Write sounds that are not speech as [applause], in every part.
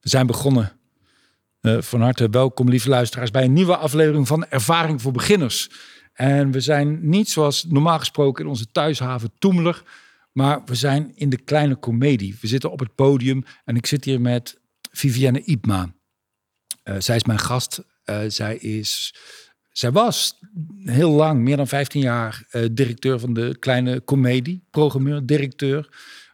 We zijn begonnen. Uh, van harte welkom, lieve luisteraars, bij een nieuwe aflevering van Ervaring voor Beginners. En we zijn niet zoals normaal gesproken in onze thuishaven Toemler, maar we zijn in de kleine komedie. We zitten op het podium en ik zit hier met Vivienne Ipma. Uh, zij is mijn gast. Uh, zij, is, zij was heel lang, meer dan 15 jaar, directeur van de kleine komedie, programmeur, directeur.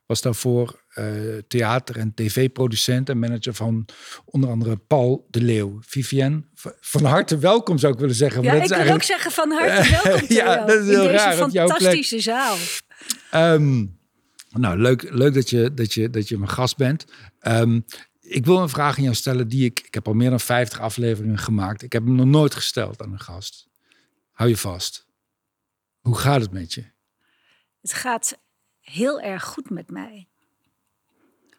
Was daarvoor uh, theater- en tv-producent en manager van onder andere Paul de Leeuw. Vivienne, van harte welkom zou ik willen zeggen. Ja, dat ik wil ook zeggen van harte [laughs] welkom ja, dat is heel deze raar, fantastische zaal. Um, nou, leuk, leuk dat, je, dat, je, dat je mijn gast bent. Um, ik wil een vraag aan jou stellen die ik... Ik heb al meer dan 50 afleveringen gemaakt. Ik heb hem nog nooit gesteld aan een gast. Hou je vast. Hoe gaat het met je? Het gaat heel erg goed met mij.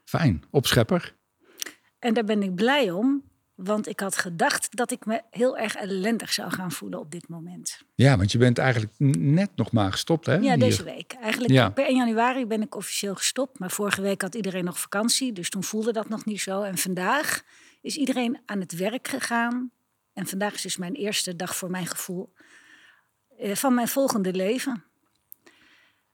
Fijn, opschepper. En daar ben ik blij om, want ik had gedacht dat ik me heel erg ellendig zou gaan voelen op dit moment. Ja, want je bent eigenlijk net nog maar gestopt, hè? Ja, deze week. Eigenlijk per 1 januari ben ik officieel gestopt. Maar vorige week had iedereen nog vakantie, dus toen voelde dat nog niet zo. En vandaag is iedereen aan het werk gegaan. En vandaag is dus mijn eerste dag voor mijn gevoel eh, van mijn volgende leven.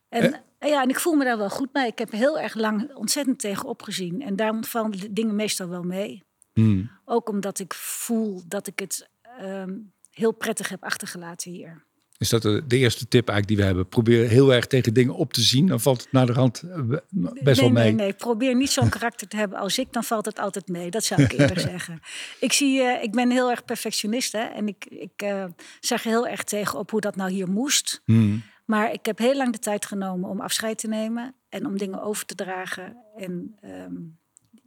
En, eh? Ja, en ik voel me daar wel goed bij. Ik heb heel erg lang ontzettend tegen opgezien. En daarom vallen de dingen meestal wel mee. Hmm. Ook omdat ik voel dat ik het ehm, heel prettig heb achtergelaten hier. Is dat de, eerste tip eigenlijk die we hebben? Probeer heel erg tegen dingen op te zien. Dan valt het naar de rand eh, best wel mee. Nee, nee, probeer niet zo'n [laughs] karakter te hebben als ik. Dan valt het altijd mee. Dat zou ik eerder [laughs] zeggen. Ik, zie, uh, ik ben heel erg perfectionist. Hè, en ik, ik uh, zeg heel erg tegen op hoe dat nou hier moest. Hmm. Maar ik heb heel lang de tijd genomen om afscheid te nemen en om dingen over te dragen. En ehm,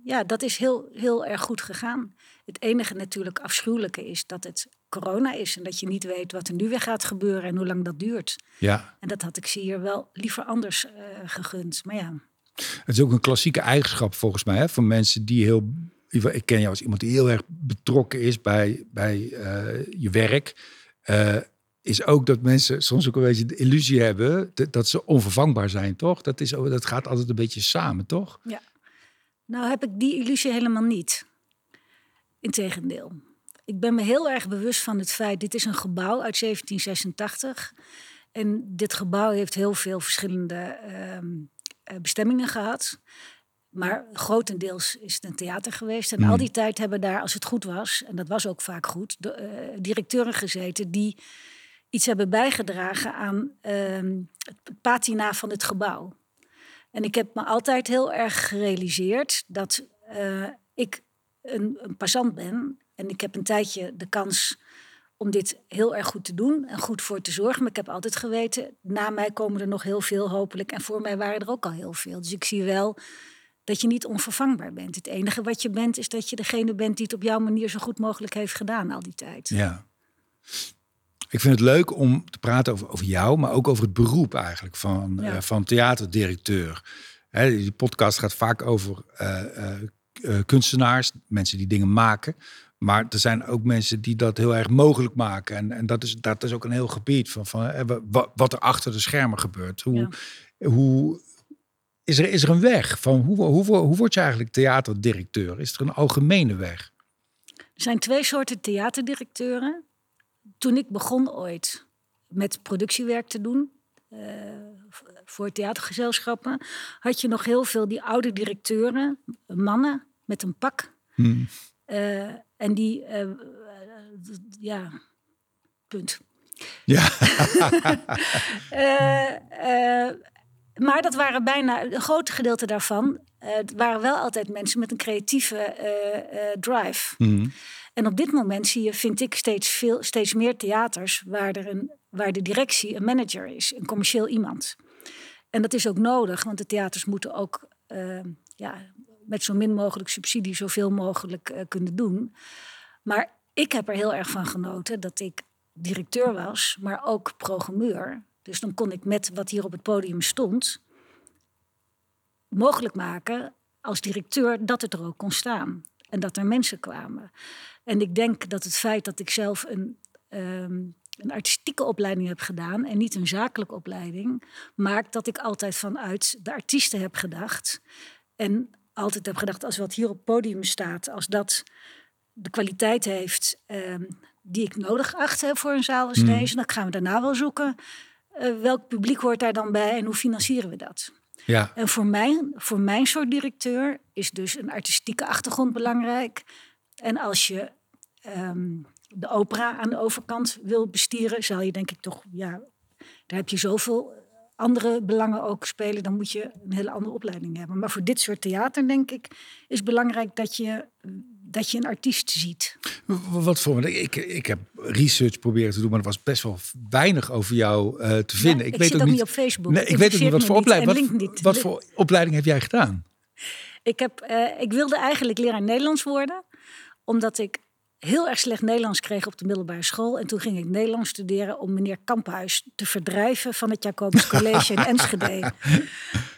ja, dat is heel, heel erg goed gegaan. Het enige natuurlijk afschuwelijke is dat het corona is en dat je niet weet wat er nu weer gaat gebeuren en hoe lang dat duurt. Ja. En dat had ik ze hier wel liever anders uh, gegund. Maar ja. Het is ook een klassieke eigenschap volgens mij hè, van mensen die heel. Ik ken jou als iemand die heel erg betrokken is bij, bij uh, je werk. Uh, is ook dat mensen soms ook een beetje de illusie hebben dat ze onvervangbaar zijn, toch? Dat, is, dat gaat altijd een beetje samen, toch? Ja. Nou heb ik die illusie helemaal niet. Integendeel. Ik ben me heel erg bewust van het feit, dit is een gebouw uit 1786. En dit gebouw heeft heel veel verschillende ehm, eh, bestemmingen gehad. Maar grotendeels is het een theater geweest. En al hmm. die tijd hebben daar, als het goed was, en dat was ook vaak goed, de, uh, directeuren gezeten die iets hebben bijgedragen aan ehm, het patina van het gebouw. En ik heb me altijd heel erg gerealiseerd dat uh, ik een, een passant ben. En ik heb een tijdje de kans om dit heel erg goed te doen en goed voor te zorgen. Maar ik heb altijd geweten, na mij komen er nog heel veel hopelijk. En voor mij waren er ook al heel veel. Dus ik zie wel dat je niet onvervangbaar bent. Het enige wat je bent, is dat je degene bent die het op jouw manier zo goed mogelijk heeft gedaan al die tijd. Ja. Ik vind het leuk om te praten over, over jou, maar ook over het beroep eigenlijk van, ja. uh, van theaterdirecteur. Hè, die podcast gaat vaak over uh, uh, kunstenaars, mensen die dingen maken. Maar er zijn ook mensen die dat heel erg mogelijk maken. En, en dat, is, dat is ook een heel gebied van, van wat er achter de schermen gebeurt. Hoe, ja. hoe, is, er, is er een weg? Van hoe, hoe, hoe, hoe word je eigenlijk theaterdirecteur? Is er een algemene weg? Er zijn twee soorten theaterdirecteuren toen ik begon ooit met productiewerk te doen uh, voor theatergezelschappen, had je nog heel veel die oude directeuren, mannen met een pak. Hmm. Uh, en die, uh, ja, punt. Ja. [laughs] maar dat waren bijna, een groot gedeelte daarvan, het waren wel altijd mensen met een creatieve drive. Hmm. En op dit moment zie je, vind ik, steeds, veel, steeds meer theaters waar, er een, waar de directie een manager is, een commercieel iemand. En dat is ook nodig, want de theaters moeten ook uh, ja, met zo min mogelijk subsidie zoveel mogelijk uh, kunnen doen. Maar ik heb er heel erg van genoten dat ik directeur was, maar ook programmeur. Dus dan kon ik met wat hier op het podium stond mogelijk maken als directeur dat het er ook kon staan. En dat er mensen kwamen. En ik denk dat het feit dat ik zelf een, um, een artistieke opleiding heb gedaan en niet een zakelijke opleiding, maakt dat ik altijd vanuit de artiesten heb gedacht. En altijd heb gedacht, als wat hier op het podium staat, als dat de kwaliteit heeft ehm, die ik nodig acht voor een zaal als Hmm. deze, dan gaan we daarna wel zoeken eh, welk publiek hoort daar dan bij en hoe financieren we dat. Ja, En voor mijn, voor mijn soort directeur is dus een artistieke achtergrond belangrijk. En als je ehm, de opera aan de overkant wil bestieren, zal je denk ik toch, ja, daar heb je zoveel andere belangen ook spelen. Dan moet je een hele andere opleiding hebben. Maar voor dit soort theater, denk ik, is belangrijk dat je, dat je een artiest ziet. Wat voor ik, ik heb research proberen te doen, maar er was best wel weinig over jou eh, te vinden. Ja, ik ik weet zit ook niet op Facebook. Nee, ik weet ook niet wat voor opleiding. Wat, voor opleiding heb jij gedaan? Ik, heb, eh, ik wilde eigenlijk leraar Nederlands worden, omdat ik heel erg slecht Nederlands kreeg op de middelbare school. En toen ging ik Nederlands studeren om meneer Kamphuis te verdrijven van het Jacobus College in [laughs] Enschede.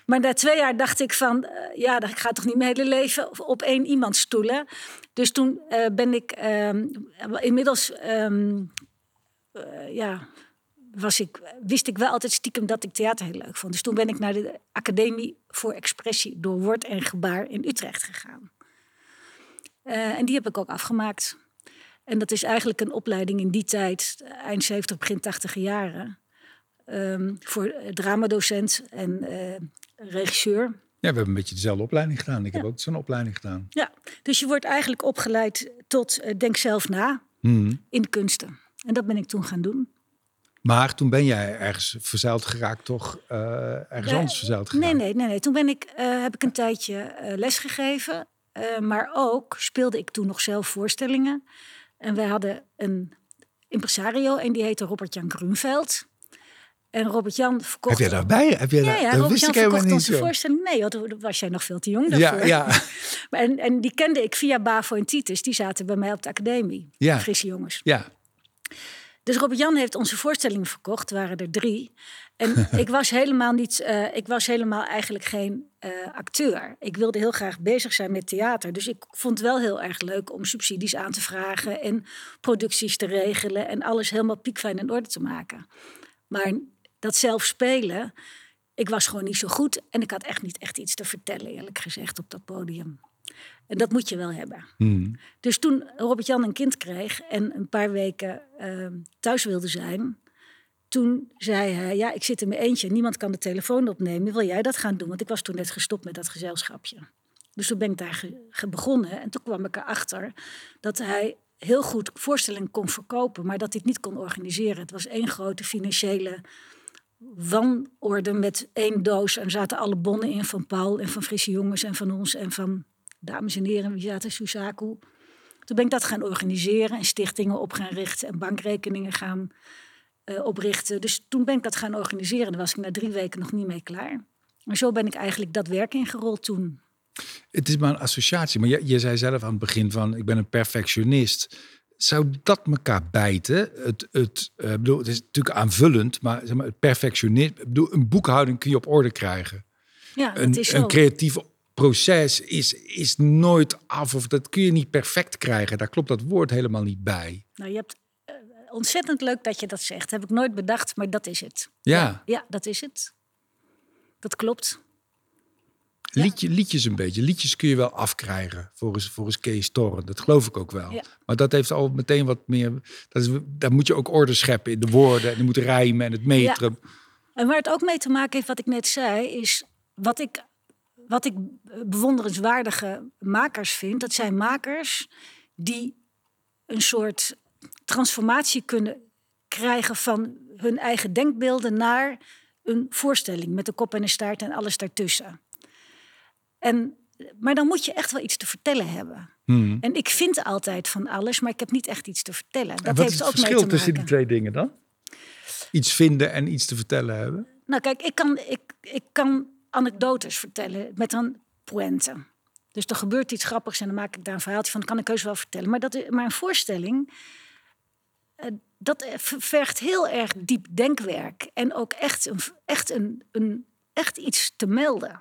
Maar na twee jaar dacht ik van, eh, ja, ik ga toch niet mijn hele leven op één iemand stoelen. Dus toen eh, ben ik ehm, inmiddels, ehm, eh, ja, was ik, wist ik wel altijd stiekem dat ik theater heel leuk vond. Dus toen ben ik naar de Academie voor Expressie door Woord en Gebaar in Utrecht gegaan. Eh, en die heb ik ook afgemaakt. En dat is eigenlijk een opleiding in die tijd, eind 70, begin 80 jaren. ehm, voor eh, dramadocent en eh, regisseur. Ja, we hebben een beetje dezelfde opleiding gedaan. Ik heb Ja. ook zo'n opleiding gedaan. Ja, dus je wordt eigenlijk opgeleid tot denk zelf na Hmm. in de kunsten. En dat ben ik toen gaan doen. Maar toen ben jij ergens verzeild geraakt, toch? ergens Nee, anders verzeild geraakt? Nee, nee, nee, nee. Toen ben ik, heb ik een tijdje eh, lesgegeven. Eh, maar ook speelde ik toen nog zelf voorstellingen. En wij hadden een impresario en die heette Robert-Jan Grunveld. En Robert-Jan verkocht... Heb jij daarbij? Heb jij Ja, daar, ja, Robert-Jan verkocht onze zo. voorstelling. Nee, want toen was jij nog veel te jong daarvoor. Ja, [laughs] ja, en, en die kende ik via Bavo en Titus. Die zaten bij mij op de academie. Ja. Frisse jongens. ja. Dus Robert-Jan heeft onze voorstellingen verkocht. Er waren er drie. En [laughs] ik was helemaal niet... eh, ik was helemaal eigenlijk geen eh, acteur. Ik wilde heel graag bezig zijn met theater. Dus ik vond het wel heel erg leuk om subsidies aan te vragen... en producties te regelen... en alles helemaal piekfijn in orde te maken. Maar dat zelf spelen... Ik was gewoon niet zo goed. En ik had echt niet echt iets te vertellen, eerlijk gezegd, op dat podium. En dat moet je wel hebben. Hmm. Dus toen Robert-Jan een kind kreeg en een paar weken ehm, thuis wilde zijn... toen zei hij, ja, ik zit in mijn eentje, niemand kan de telefoon opnemen. Wil jij dat gaan doen? Want ik was toen net gestopt met dat gezelschapje. Dus toen ben ik daar begonnen. En toen kwam ik erachter dat hij heel goed voorstellingen kon verkopen... maar dat hij het niet kon organiseren. Het was één grote financiële wanorde met één doos. En zaten alle bonnen in van Paul en van Frisse Jongens en van ons... en van dames en heren, wie zaten, Susaku... Toen ben ik dat gaan organiseren en stichtingen op gaan richten en bankrekeningen gaan eh, oprichten. Dus toen ben ik dat gaan organiseren. Daar was ik na drie weken nog niet mee klaar. Maar zo ben ik eigenlijk dat werk ingerold toen. Het is maar een associatie. Maar je, je zei zelf aan het begin van, ik ben een perfectionist. Zou dat elkaar bijten? Het, het, eh, bedoel, het is natuurlijk aanvullend, maar, zeg maar het perfectionisme. Ik bedoel, een boekhouding kun je op orde krijgen. Ja, dat Een, is zo. een creatief proces is, is nooit af of dat kun je niet perfect krijgen. Daar klopt dat woord helemaal niet bij. Nou, je hebt ontzettend leuk dat je dat zegt. Heb ik nooit bedacht, maar dat is het. Ja. Ja, dat is het. Dat klopt. Ja. Liedje, liedjes een beetje. Liedjes kun je wel afkrijgen, volgens, volgens Kees Torren. Dat geloof ik ook wel. Ja. Maar dat heeft al meteen wat meer... Dat is, daar moet je ook orde scheppen in de woorden. En die moeten rijmen en het metrum. En waar het ook mee te maken heeft, wat ik net zei, is wat ik, wat ik bewonderenswaardige makers vind. Dat zijn makers die een soort transformatie kunnen krijgen van hun eigen denkbeelden naar een voorstelling met de kop en de staart en alles daartussen. En, maar dan moet je echt wel iets te vertellen hebben. Hmm. En ik vind altijd van alles, maar ik heb niet echt iets te vertellen. Dat En wat heeft is het ook mee verschil te tussen die twee dingen dan? Iets vinden en iets te vertellen hebben? Nou, kijk, ik kan, ik, ik kan anekdotes vertellen met een pointe. Dus er gebeurt iets grappigs en dan maak ik daar een verhaaltje van. Dat kan ik heus wel vertellen. Maar, dat, maar een voorstelling, dat eh, vergt heel erg diep denkwerk. En ook echt, een, echt, een, een, echt iets te melden.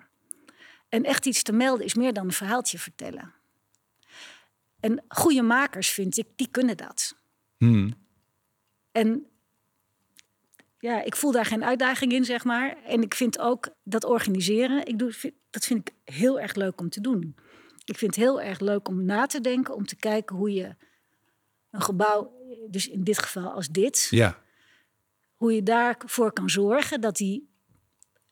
En echt iets te melden is meer dan een verhaaltje vertellen. En goede makers, vind ik, die kunnen dat. Hmm. En ja, ik voel daar geen uitdaging in, zeg maar. En ik vind ook dat organiseren, ik doe, vind- dat vind ik heel erg leuk om te doen. Ik vind het heel erg leuk om na te denken, om te kijken hoe je een gebouw, dus in dit geval als dit, Ja. hoe je daarvoor kan zorgen dat die,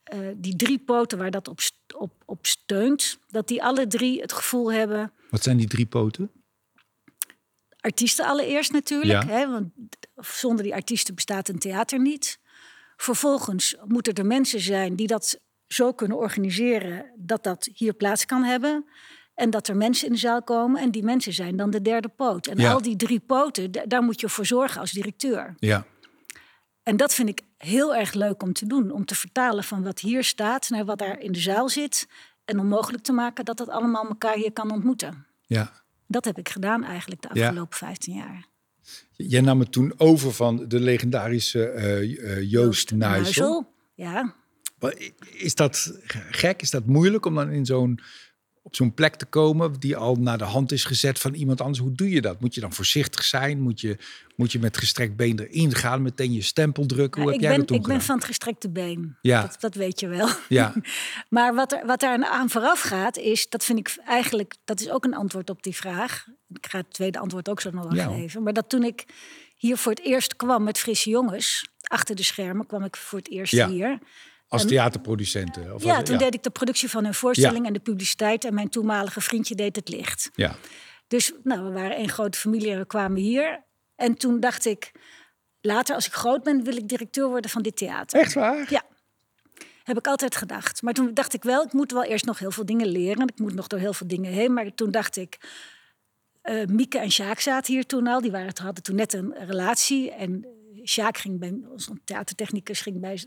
eh, die drie poten waar dat op, op, op steunt, dat die alle drie het gevoel hebben Wat zijn die drie poten? artiesten allereerst natuurlijk. Ja. Hè, want zonder die artiesten bestaat een theater niet. Vervolgens moeten er mensen zijn die dat zo kunnen organiseren dat dat hier plaats kan hebben. En dat er mensen in de zaal komen. En die mensen zijn dan de derde poot. En Ja. al die drie poten, da- daar moet je voor zorgen als directeur. Ja. En dat vind ik heel erg leuk om te doen. Om te vertalen van wat hier staat naar wat daar in de zaal zit. En om mogelijk te maken dat dat allemaal elkaar hier kan ontmoeten. Ja. Dat heb ik gedaan eigenlijk de Ja. afgelopen 15 jaar. Jij nam het toen over van de legendarische eh, Joost. Nuisel, Ja, Is dat gek? Is dat moeilijk om dan in zo'n, op zo'n plek te komen die al naar de hand is gezet van iemand anders? Hoe doe je dat? Moet je dan voorzichtig zijn? Moet je, moet je met gestrekt been erin gaan, meteen je stempel drukken? Hoe Ja, heb ik, jij ben, dat toen ik ben van het gestrekte been. Ja. Dat, dat weet je wel. Ja, [laughs] Maar wat er, wat daar aan vooraf gaat, is, dat vind ik eigenlijk, dat is ook een antwoord op die vraag. Ik ga het tweede antwoord ook zo nog wel Ja, geven. Maar dat toen ik hier voor het eerst kwam met Frisse Jongens, achter de schermen kwam ik voor het eerst Ja. hier. Als En- theaterproducenten. Of Ja, toen deed ik de productie van hun voorstelling Ja. en de publiciteit. En mijn toenmalige vriendje deed het licht. Ja, Dus nou, we waren één grote familie en we kwamen hier. En toen dacht ik, later als ik groot ben, wil ik directeur worden van dit theater. echt waar? Ja, heb ik altijd gedacht. Maar toen dacht ik wel, ik moet wel eerst nog heel veel dingen leren. Ik moet nog door heel veel dingen heen. Maar toen dacht ik, eh Mieke en Sjaak zaten hier toen al. Die waren, hadden toen net een relatie. En Sjaak ging bij, onze theatertechnicus ging bij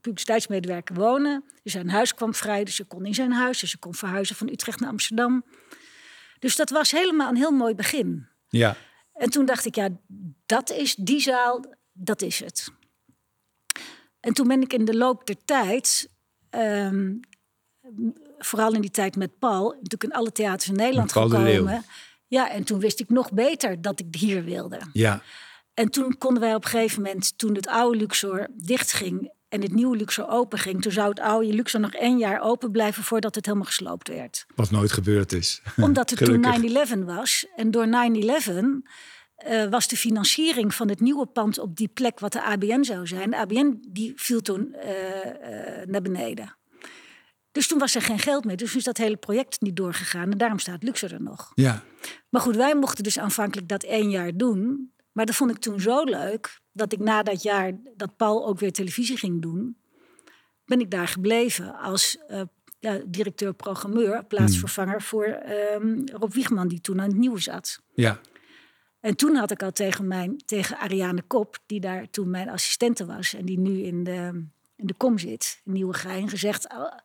publiciteitsmedewerker wonen. Dus zijn huis kwam vrij, dus ze kon in zijn huis. Dus ze kon verhuizen van Utrecht naar Amsterdam. Dus dat was helemaal een heel mooi begin. Ja, En toen dacht ik, ja, dat is die zaal, dat is het. En toen ben ik in de loop der tijd, ehm, vooral in die tijd met Paul, natuurlijk in alle theaters in Nederland Paul de Leeuw. gekomen. Ja, en toen wist ik nog beter dat ik hier wilde. ja, En toen konden wij op een gegeven moment, toen het oude Luxor dichtging en het nieuwe Luxor open ging, toen zou het oude Luxor nog één jaar open blijven voordat het helemaal gesloopt werd wat nooit gebeurd is. omdat het toen Gelukkig. 9-11 was. En door 9-11 eh, was de financiering van het nieuwe pand op die plek wat de ABN zou zijn. De ABN die viel toen eh, eh, naar beneden. Dus toen was er geen geld meer. Dus toen is dat hele project niet doorgegaan. En daarom staat Luxor er nog. Ja, Maar goed, wij mochten dus aanvankelijk dat één jaar doen. Maar dat vond ik toen zo leuk. Dat ik na dat jaar dat Paul ook weer televisie ging doen. Ben ik daar gebleven als eh, ja, directeur-programmeur. Plaatsvervanger voor ehm, Rob Wiegman die toen aan het nieuwe zat. ja, En toen had ik al tegen, mijn, tegen Ariane Kop, die daar toen mijn assistente was en die nu in de, in de kom zit, in Nieuwegein, gezegd: "Al-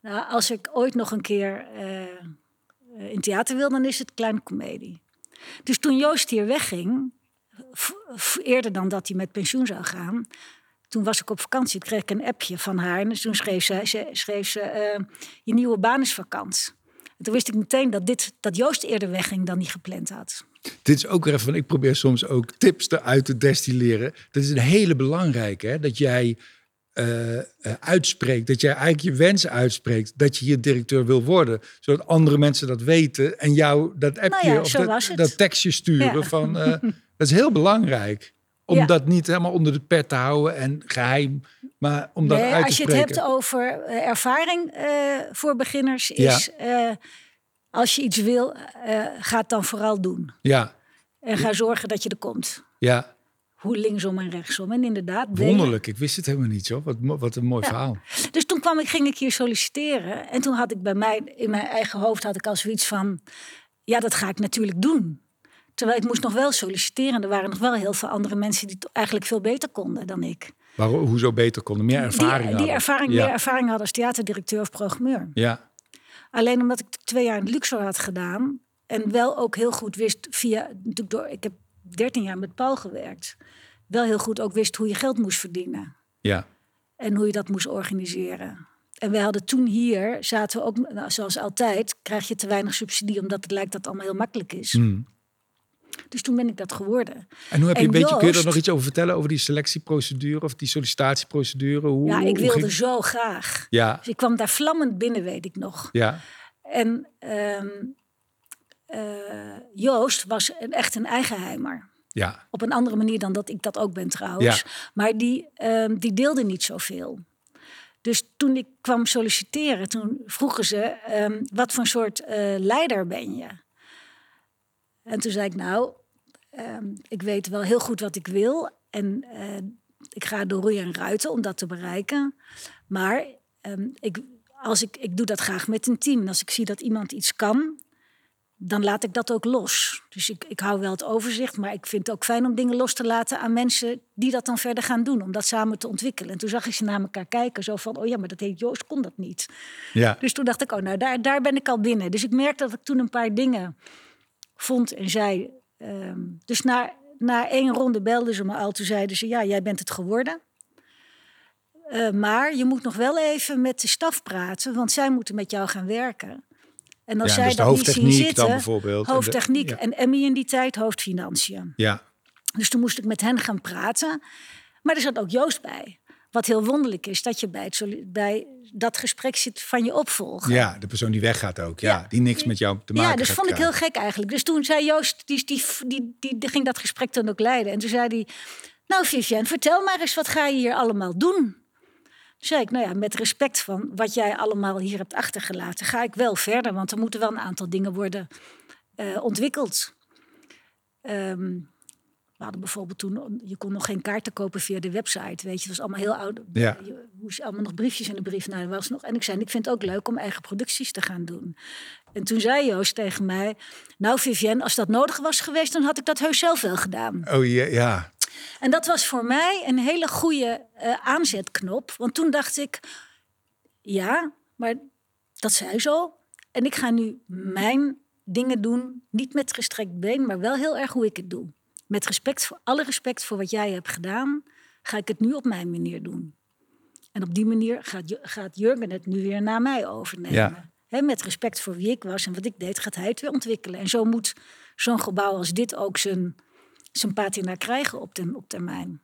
nou, als ik ooit nog een keer eh, in theater wil, dan is het kleine komedie. Dus toen Joost hier wegging, eerder dan dat hij met pensioen zou gaan, toen was ik op vakantie. Toen kreeg ik een appje van haar. En toen schreef ze, schreef ze eh, je nieuwe baan is vakant. En toen wist ik meteen dat, dit, dat Joost eerder wegging dan hij gepland had. Dit is ook weer even, ik probeer soms ook tips eruit te destilleren. Dat is een hele belangrijke, hè? dat jij eh, eh, uitspreekt, dat jij eigenlijk je wens uitspreekt, dat je hier directeur wil worden, zodat andere mensen dat weten en jou dat appje ja, of zo dat, dat tekstje sturen Ja. van, eh, [laughs] dat is heel belangrijk. Om Ja. dat niet helemaal onder de pet te houden en geheim, maar om dat Nee, uit te als je het hebt over ervaring voor beginners, is als je iets wil, ga het dan vooral doen. Ja, En ga zorgen dat je er komt. ja, Hoe linksom en rechtsom. En inderdaad. delen. wonderlijk. Ik wist het helemaal niet zo. Wat, wat een mooi Ja. verhaal. Dus toen kwam ik, ging ik hier solliciteren. En toen had ik bij mij, in mijn eigen hoofd, had ik al zoiets van: ja, dat ga ik natuurlijk doen. Terwijl ik moest nog wel solliciteren. Er waren nog wel heel veel andere mensen die het eigenlijk veel beter konden dan ik. Waarom, hoezo beter konden, meer ervaring die, die hadden. ervaring, ja. meer ervaring hadden als theaterdirecteur of programmeur. Ja, Alleen omdat ik twee jaar in Luxor had gedaan. En wel ook heel goed wist via. Natuurlijk door, ik heb 13 jaar met Paul gewerkt. Wel heel goed ook wist hoe je geld moest verdienen. ja, En hoe je dat moest organiseren. En we hadden toen hier, zaten we ook, nou, zoals altijd, krijg je te weinig subsidie omdat het lijkt dat het allemaal heel makkelijk is. Mm. Dus toen ben ik dat geworden. En hoe heb je En een beetje, kun je er nog iets over vertellen over die selectieprocedure of die sollicitatieprocedure? Hoe, Ja, ik wilde ging- zo graag. Ja, Dus ik kwam daar vlammend binnen, weet ik nog. ja, En ehm, eh, Joost was een, echt een eigenheimer. ja, Op een andere manier dan dat ik dat ook ben trouwens. Ja. Maar die, ehm, die deelde niet zoveel. Dus toen ik kwam solliciteren, toen vroegen ze... ehm, wat voor soort eh, leider ben je? En toen zei ik, nou, ehm, ik weet wel heel goed wat ik wil. En eh, ik ga door roeien en ruiten om dat te bereiken. Maar ik, als ik, ik doe dat graag met een team. En als ik zie dat iemand iets kan, dan laat ik dat ook los. Dus ik, ik hou wel het overzicht, maar ik vind het ook fijn om dingen los te laten aan mensen die dat dan verder gaan doen, om dat samen te ontwikkelen. En toen zag ik ze naar elkaar kijken, zo van, oh ja, maar dat heet Joost kon dat niet. ja. Dus toen dacht ik, oh nou, daar, daar ben ik al binnen. Dus ik merkte dat ik toen een paar dingen vond en zei. ehm, dus na, na één ronde belden ze me al. Toen zeiden ze, ja, jij bent het geworden. Eh, maar je moet nog wel even met de staf praten, want zij moeten met jou gaan werken. En als Ja, zij dus dat niet zien hoofdtechniek zitten, dan bijvoorbeeld. En de- hoofdtechniek ja. en Emmy in die tijd hoofdfinanciën. Ja, Dus toen moest ik met hen gaan praten. Maar er zat ook Joost bij. Wat heel wonderlijk is, dat je bij, het, bij dat gesprek zit van je opvolger. ja, de persoon die weggaat ook. Ja, Ja. die niks met jou te maken Ja, dus vond ik heel gek eigenlijk. Dus toen zei Joost, die, die, die, die, ging dat gesprek dan ook leiden. En toen zei hij, nou Vivienne, vertel maar eens, wat ga je hier allemaal doen? Zei ik, nou ja, met respect van wat jij allemaal hier hebt achtergelaten... ga ik wel verder, want er moeten wel een aantal dingen worden eh, ontwikkeld. Ehm, we hadden bijvoorbeeld toen, je kon nog geen kaarten kopen via de website, weet je. Het was allemaal heel oud. Ja. Je moest allemaal nog briefjes in de brief. Nou, was nog. En ik zei, ik vind het ook leuk om eigen producties te gaan doen. En toen zei Joost tegen mij, nou Vivienne, als dat nodig was geweest, dan had ik dat heus zelf wel gedaan. Oh ja, ja. En dat was voor mij een hele goede eh, aanzetknop. Want toen dacht ik, ja, maar dat zei zo. En ik ga nu mijn dingen doen, niet met gestrekt been, maar wel heel erg hoe ik het doe. Met respect voor alle respect voor wat jij hebt gedaan, ga ik het nu op mijn manier doen. En op die manier gaat, gaat Jurgen het nu weer naar mij overnemen. Ja. Met respect voor wie ik was en wat ik deed, gaat hij het weer ontwikkelen. En zo moet zo'n gebouw als dit ook zijn, zijn patina krijgen op, ten, op termijn.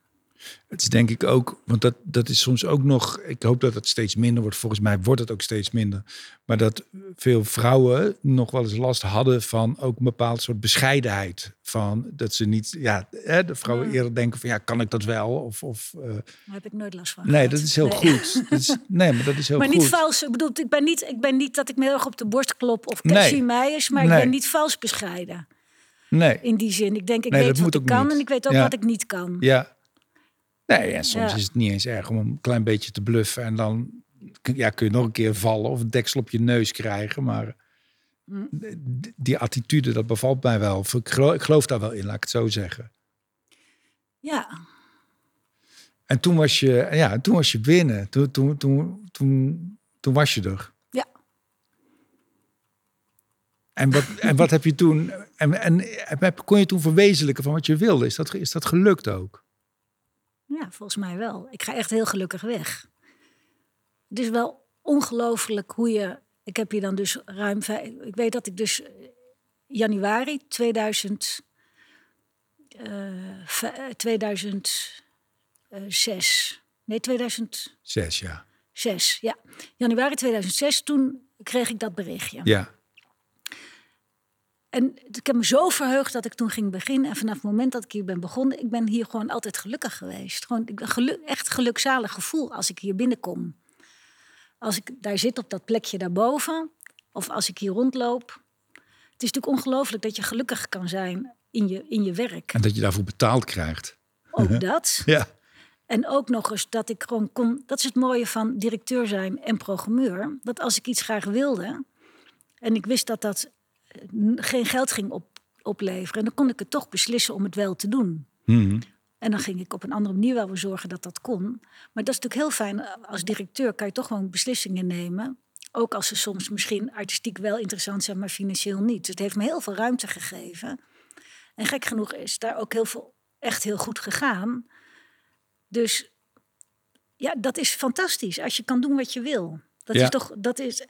Het is denk ik ook, want dat, dat is soms ook nog, ik hoop dat het steeds minder wordt. Volgens mij wordt het ook steeds minder. Maar dat veel vrouwen nog wel eens last hadden van ook een bepaald soort bescheidenheid. Van dat ze niet, ja, hè, de vrouwen Ja. eerder denken van ja, kan ik dat wel? Of, of eh, Daar heb ik nooit last van. nee, gehad. dat is heel Nee. goed. Dat is, nee, maar dat is heel maar goed. niet vals. Ik bedoel, ik ben niet, ik ben niet dat ik me heel erg op de borst klop of Nee. Cassie Meijers, maar Nee. ik ben niet vals bescheiden. Nee, In die zin. Ik denk, ik Nee, weet wat ik kan niet. en ik weet ook Ja. wat ik niet kan. ja. Nee, en soms Ja. is het niet eens erg om een klein beetje te bluffen. En dan kun- ja, kun je nog een keer vallen of een deksel op je neus krijgen. Maar Mm. die attitude, dat bevalt mij wel. Of Ik geloof, ik geloof daar wel in, laat ik het zo zeggen. Ja, En toen was je, ja, toen was je binnen. Toen, toen, toen, toen, toen was je er. Ja. En wat, en wat heb je toen... En, en heb- kon je toen verwezenlijken van wat je wilde? Is dat, is dat gelukt ook? ja, volgens mij wel. Ik ga echt heel gelukkig weg. Het is wel ongelooflijk hoe je... Ik heb hier dan dus ruim... vijf- Ik weet dat ik dus eh, januari 2000... eh, v- eh, 2006... Nee, 2006, Zes, ja. ja. Januari 2006, toen kreeg ik dat berichtje. Ja, En ik heb me zo verheugd dat ik toen ging beginnen. En vanaf het moment dat ik hier ben begonnen, ik ben hier gewoon altijd gelukkig geweest. Gewoon ik ben geluk, echt gelukzalig gevoel als ik hier binnenkom. Als ik daar zit op dat plekje daarboven, of als ik hier rondloop. Het is natuurlijk ongelooflijk dat je gelukkig kan zijn in je, in je werk. en dat je daarvoor betaald krijgt. Ook [laughs] dat. Ja, En ook nog eens dat ik gewoon kon. Dat is het mooie van directeur zijn en programmeur. Dat als ik iets graag wilde. en ik wist dat dat geen geld ging op, opleveren. dan kon ik het toch beslissen om het wel te doen. Mhm. En dan ging ik op een andere manier wel weer zorgen dat dat kon. Maar dat is natuurlijk heel fijn. Als directeur kan je toch gewoon beslissingen nemen. Ook als ze soms misschien artistiek wel interessant zijn, maar financieel niet. Dus het heeft me heel veel ruimte gegeven. En gek genoeg is daar ook heel veel echt heel goed gegaan. Dus ja, dat is fantastisch als je kan doen wat je wil. Dat Ja. is toch, dat is.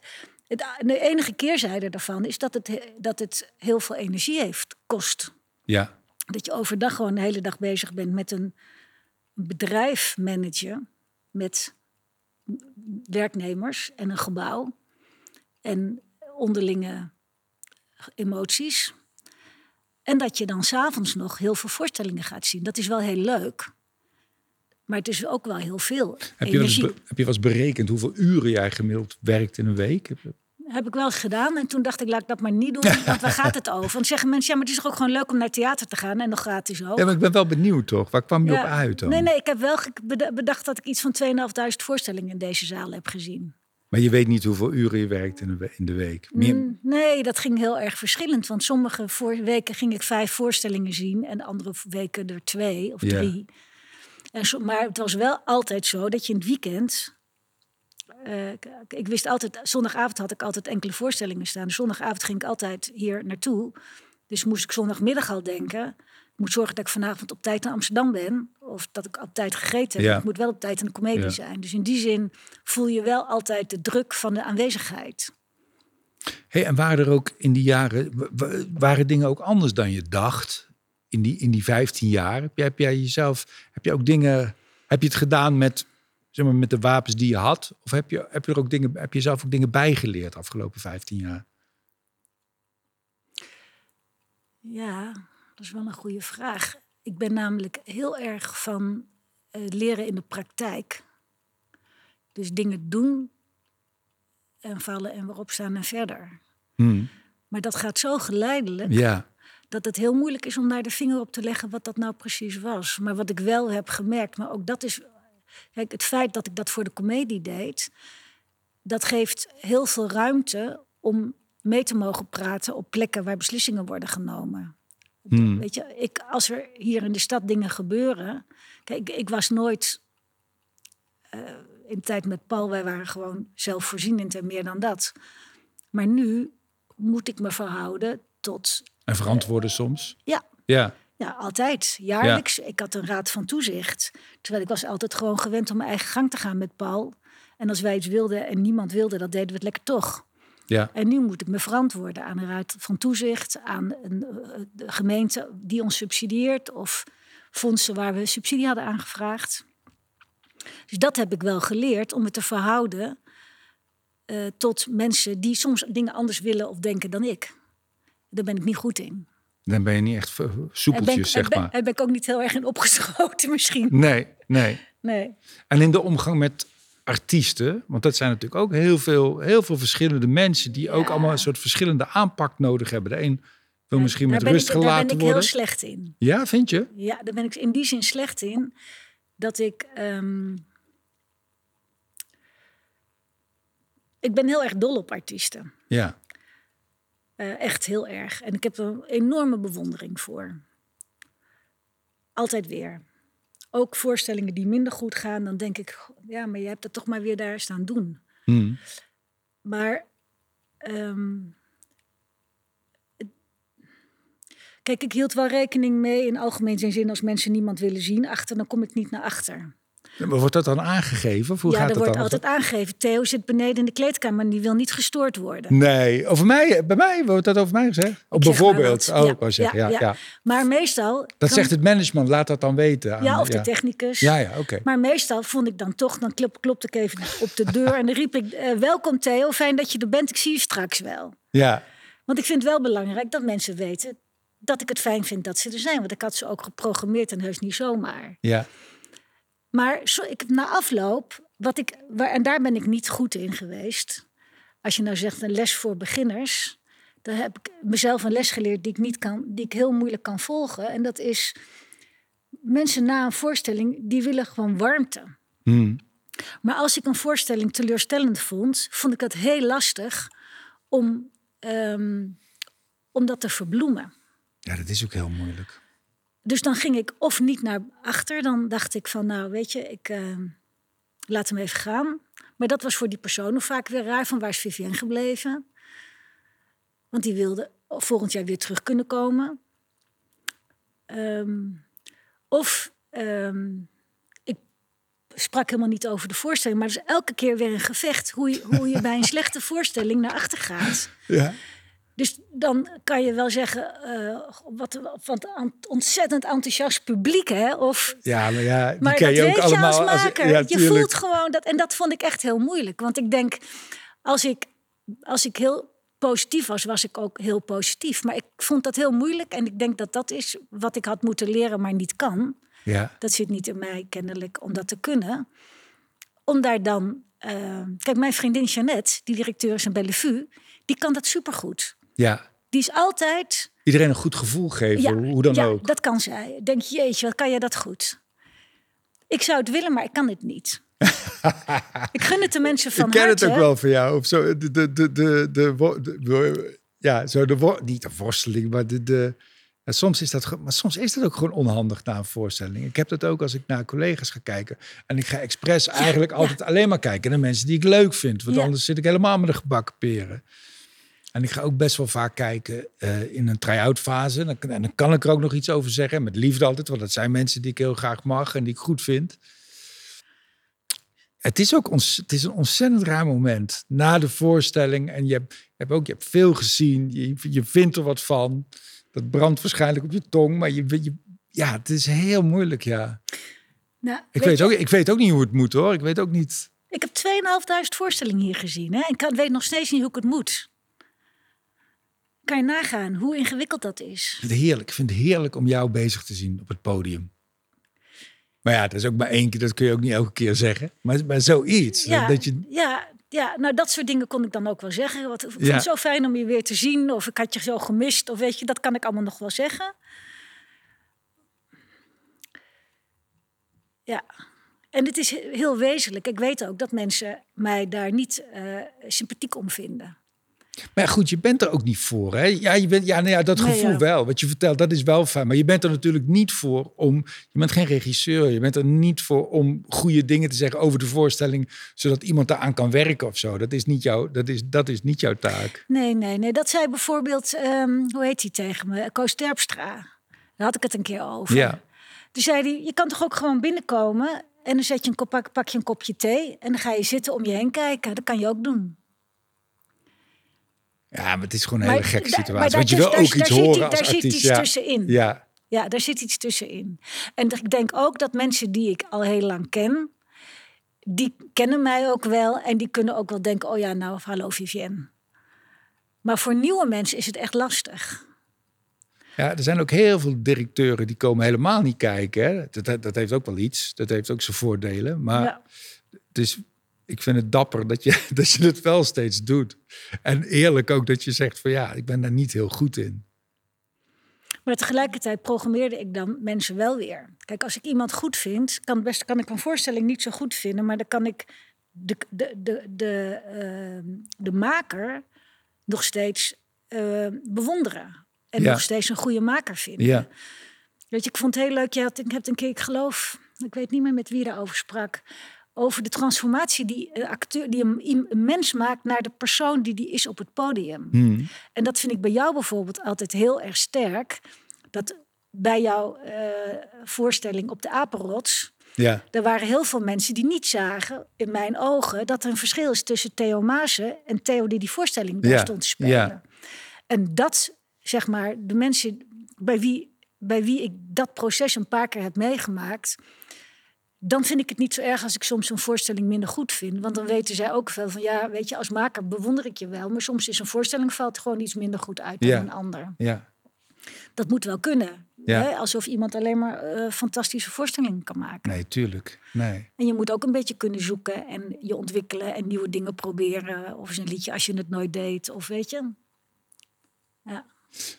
Het, de enige keerzijde daarvan is dat het, he- dat het heel veel energie heeft, kost. ja. Dat je overdag gewoon de hele dag bezig bent met een bedrijf managen. Met werknemers en een gebouw. En onderlinge emoties. En dat je dan s'avonds nog heel veel voorstellingen gaat zien. Dat is wel heel leuk. Maar het is ook wel heel veel heb je, energie. be, heb je was berekend hoeveel uren jij gemiddeld werkt in een week? Heb ik wel gedaan. En toen dacht ik, laat ik dat maar niet doen. Want waar gaat het over? Want zeggen mensen, ja, maar het is toch ook gewoon leuk om naar theater te gaan. En nog gratis ook. Ja, maar ik ben wel benieuwd toch? Waar kwam je op uit dan? Nee, nee, ik heb wel bedacht dat ik iets van 2.500 voorstellingen in deze zaal heb gezien. Maar je weet niet hoeveel uren je werkt in de, week? Meer... Mm, nee, dat ging heel erg verschillend. Want sommige voor weken ging ik vijf voorstellingen zien. En andere weken er twee of drie. En zo, maar het was wel altijd zo dat je in het weekend... Uh, ik wist altijd, zondagavond had ik altijd enkele voorstellingen staan. Dus zondagavond ging ik altijd hier naartoe. Dus moest ik zondagmiddag al denken moet zorgen dat ik vanavond op tijd naar Amsterdam ben. Of dat ik op tijd gegeten heb. Ja. Ik moet wel op tijd in de comedie zijn. Dus in die zin voel je wel altijd de druk van de aanwezigheid. Hey, en waren er ook in die jaren, waren dingen ook anders dan je dacht? In die, in die 15 jaar? Heb jij, heb jij jezelf, heb je ook dingen, heb je het gedaan met, zeg maar, met de wapens die je had? Of heb je, heb je er ook dingen, heb je zelf ook dingen bijgeleerd de afgelopen 15 jaar? Ja, dat is wel een goede vraag. Ik ben namelijk heel erg van uh, leren in de praktijk. Dus dingen doen en vallen en weer opstaan en verder. Hmm. Maar dat gaat zo geleidelijk ja. dat het heel moeilijk is om daar de vinger op te leggen wat dat nou precies was. Maar wat ik wel heb gemerkt, maar ook dat is. Kijk, het feit dat ik dat voor de comedie deed, dat geeft heel veel ruimte om mee te mogen praten op plekken waar beslissingen worden genomen. Hmm. Weet je, ik, als er hier in de stad dingen gebeuren. Kijk, ik, ik was nooit. Uh, in tijd met Paul, wij waren gewoon zelfvoorzienend en meer dan dat. Maar nu moet ik me verhouden tot. En verantwoorden uh, soms? Ja. Ja. Ja, altijd. Jaarlijks. Ja. Ik had een raad van toezicht. Terwijl ik was altijd gewoon gewend om mijn eigen gang te gaan met Paul. En als wij iets wilden en niemand wilde, dat deden we het lekker toch. Ja. En nu moet ik me verantwoorden aan een raad van toezicht, aan een de gemeente die ons subsidieert of fondsen waar we subsidie hadden aangevraagd. Dus dat heb ik wel geleerd om me te verhouden uh, tot mensen die soms dingen anders willen of denken dan ik. Daar ben ik niet goed in. Dan ben je niet echt soepeltjes, ik, zeg maar. Daar ben ik ook niet heel erg in opgeschoten [laughs] misschien. Nee, nee. nee. En in de omgang met artiesten, want dat zijn natuurlijk ook heel veel, heel veel verschillende mensen die ook allemaal een soort verschillende aanpak nodig hebben. De een wil misschien met rust ik, gelaten Daar ben ik worden. heel slecht in. Ja, vind je? Ja, daar ben ik in die zin slecht in. Dat ik. ehm, ik ben heel erg dol op artiesten. Ja. Eh, echt heel erg. En ik heb er een enorme bewondering voor. Altijd weer. Ook voorstellingen die minder goed gaan, dan denk ik, ja, maar je hebt het toch maar weer daar staan doen. Hm. Maar ehm, kijk, ik hield wel rekening mee in algemeen zin als mensen niemand willen zien achter, dan kom ik niet naar achter. Maar wordt dat dan aangegeven? Hoe ja, gaat er dat wordt dan? altijd aangegeven. Theo zit beneden in de kleedkamer en die wil niet gestoord worden. Nee, over mij, bij mij wordt dat over mij gezegd. Ik zeg bijvoorbeeld. maar wat. Oh, wou zeggen, ja, ja, Maar meestal. Dat zegt het management, laat dat dan weten. aan- Ja, of de technicus. Ja, ja, oké. Maar meestal vond ik dan toch, dan klop, klopte ik even op de deur en dan riep ik: eh, Welkom Theo, fijn dat je er bent, ik zie je straks wel. Ja, Want ik vind het wel belangrijk dat mensen weten dat ik het fijn vind dat ze er zijn. Want ik had ze ook geprogrammeerd en heus niet zomaar. ja. Maar zo, ik, na afloop, wat ik, waar, en daar ben ik niet goed in geweest. Als je nou zegt een les voor beginners, dan heb ik mezelf een les geleerd die ik, niet kan, die ik heel moeilijk kan volgen. En dat is mensen na een voorstelling, die willen gewoon warmte. Hm. Maar als ik een voorstelling teleurstellend vond, vond ik het heel lastig om, ehm, om dat te verbloemen. ja, dat is ook heel moeilijk. Dus dan ging ik of niet naar achter. Dan dacht ik van, nou weet je, ik eh, laat hem even gaan. Maar dat was voor die persoon vaak weer raar. Van waar is Vivienne gebleven? Want die wilde volgend jaar weer terug kunnen komen. Ehm, of ehm, ik sprak helemaal niet over de voorstelling. Maar is elke keer weer een gevecht. Hoe je, hoe je bij een slechte voorstelling naar achter gaat. Ja. Dus dan kan je wel zeggen, uh, wat, wat ontzettend enthousiast publiek, hè? Of, ja, maar ja, die maar ken dat je ook allemaal. je als maker. ja, je voelt gewoon dat, en dat vond ik echt heel moeilijk. Want ik denk, als ik, als ik heel positief was, was ik ook heel positief. Maar ik vond dat heel moeilijk en ik denk dat dat is wat ik had moeten leren, maar niet kan. Ja. Dat zit niet in mij kennelijk om dat te kunnen. Om daar dan. Uh, kijk, mijn vriendin Jeannette, die directeur is in Bellevue, die kan dat supergoed. Ja. Die is altijd. Iedereen een goed gevoel geven, ja, hoe dan ja, ook. Dat kan zij. Denk jeetje, wat kan je dat goed? Ik zou het willen, maar ik kan het niet. [laughs] ik gun het de mensen van Ik ken het ook wel van jou. Of zo, de, de, de, de, de, ja, zo de, niet de worsteling, maar de, de, ja, soms is dat, maar soms is dat ook gewoon onhandig na een voorstelling. Ik heb dat ook als ik naar collega's ga kijken. En ik ga expres eigenlijk altijd alleen maar kijken naar mensen die ik leuk vind. Want anders zit ik helemaal met de gebakken peren. En ik ga ook best wel vaak kijken uh, in een try-out fase. En dan kan ik er ook nog iets over zeggen. Met liefde altijd, want dat zijn mensen die ik heel graag mag en die ik goed vind. Het is ook ons, het is een ontzettend raar moment na de voorstelling. En je hebt, je hebt ook je hebt veel gezien. Je, je vindt er wat van. Dat brandt waarschijnlijk op je tong. Maar je, je ja, het is heel moeilijk, ja. Nou, ik, weet, ook, ik weet ook niet hoe het moet, hoor. Ik weet ook niet... Ik heb 2.500 voorstellingen hier gezien. Hè? En ik weet nog steeds niet hoe ik het moet. Kan je nagaan hoe ingewikkeld dat is? Ik vind het heerlijk. Ik vind het heerlijk om jou bezig te zien op het podium. Maar ja, dat is ook maar één keer. Dat kun je ook niet elke keer zeggen. Maar, maar zoiets. Ja, dat je... ja, ja, nou dat soort dingen kon ik dan ook wel zeggen. Wat, ik vond het zo fijn om je weer te zien. Of ik had je zo gemist. Of weet je, dat kan ik allemaal nog wel zeggen. Ja. En het is heel wezenlijk. Ik weet ook dat mensen mij daar niet uh, sympathiek om vinden. Maar goed, je bent er ook niet voor. Hè? Ja, je bent, ja, nou ja, dat gevoel ja. wel. Wat je vertelt, dat is wel fijn. Maar je bent er natuurlijk niet voor om. Je bent geen regisseur. Je bent er niet voor om goede dingen te zeggen over de voorstelling. Zodat iemand daaraan kan werken of zo. Dat is niet, jouw, dat is, dat is niet jouw taak. Nee, nee, nee. Dat zei bijvoorbeeld. Um, hoe heet hij tegen me? Koos Terpstra. Daar had ik het een keer over. Ja. Toen zei hij: Je kan toch ook gewoon binnenkomen. En dan zet je een kop, pak, pak je een kopje thee. En dan ga je zitten om je heen kijken. Dat kan je ook doen. Ja, maar het is gewoon een hele gekke situatie. Want je wil ook iets horen als Daar zit iets ja. tussenin. Ja. ja, daar zit iets tussenin. En ik denk ook dat mensen die ik al heel lang ken... die kennen mij ook wel. En die kunnen ook wel denken... oh ja, nou, hallo Vivienne. Maar voor nieuwe mensen is het echt lastig. Ja, er zijn ook heel veel directeuren die komen helemaal niet kijken. Hè. Dat, dat heeft ook wel iets. Dat heeft ook zijn voordelen. Maar Ja. dus ik vind het dapper dat je, [laughs] dat je het wel steeds doet. En eerlijk ook dat je zegt van ja, ik ben daar niet heel goed in. Maar tegelijkertijd programmeerde ik dan mensen wel weer. Kijk, als ik iemand goed vind, kan, best, kan ik een voorstelling niet zo goed vinden, maar dan kan ik de, de, de, de, uh, de maker nog steeds uh, bewonderen. En Ja. nog steeds een goede maker vinden. Ja, Weet je, ik vond het heel leuk. Je had, ik heb een keer, ik geloof, ik weet niet meer met wie daarover sprak. Over de transformatie die een acteur, die een, een mens maakt naar de persoon die die is op het podium. Hmm. En dat vind ik bij jou bijvoorbeeld altijd heel erg sterk. Dat bij jouw eh, voorstelling op de Apenrots. ja, Er waren heel veel mensen die niet zagen, in mijn ogen, dat er een verschil is tussen Theo Maassen en Theo die die voorstelling daar Ja, stond te spelen. ja. En dat, zeg maar, de mensen bij wie, bij wie ik dat proces een paar keer heb meegemaakt, dan vind ik het niet zo erg als ik soms een voorstelling minder goed vind. Want dan weten zij ook wel van, ja, weet je, als maker bewonder ik je wel, maar soms is een voorstelling valt gewoon iets minder goed uit dan Ja. een ander. ja. Dat moet wel kunnen. Ja. Hè? Alsof iemand alleen maar eh, fantastische voorstellingen kan maken. Nee, tuurlijk. Nee. En je moet ook een beetje kunnen zoeken en je ontwikkelen en nieuwe dingen proberen. Of eens een liedje als je het nooit deed. Of weet je. Ja.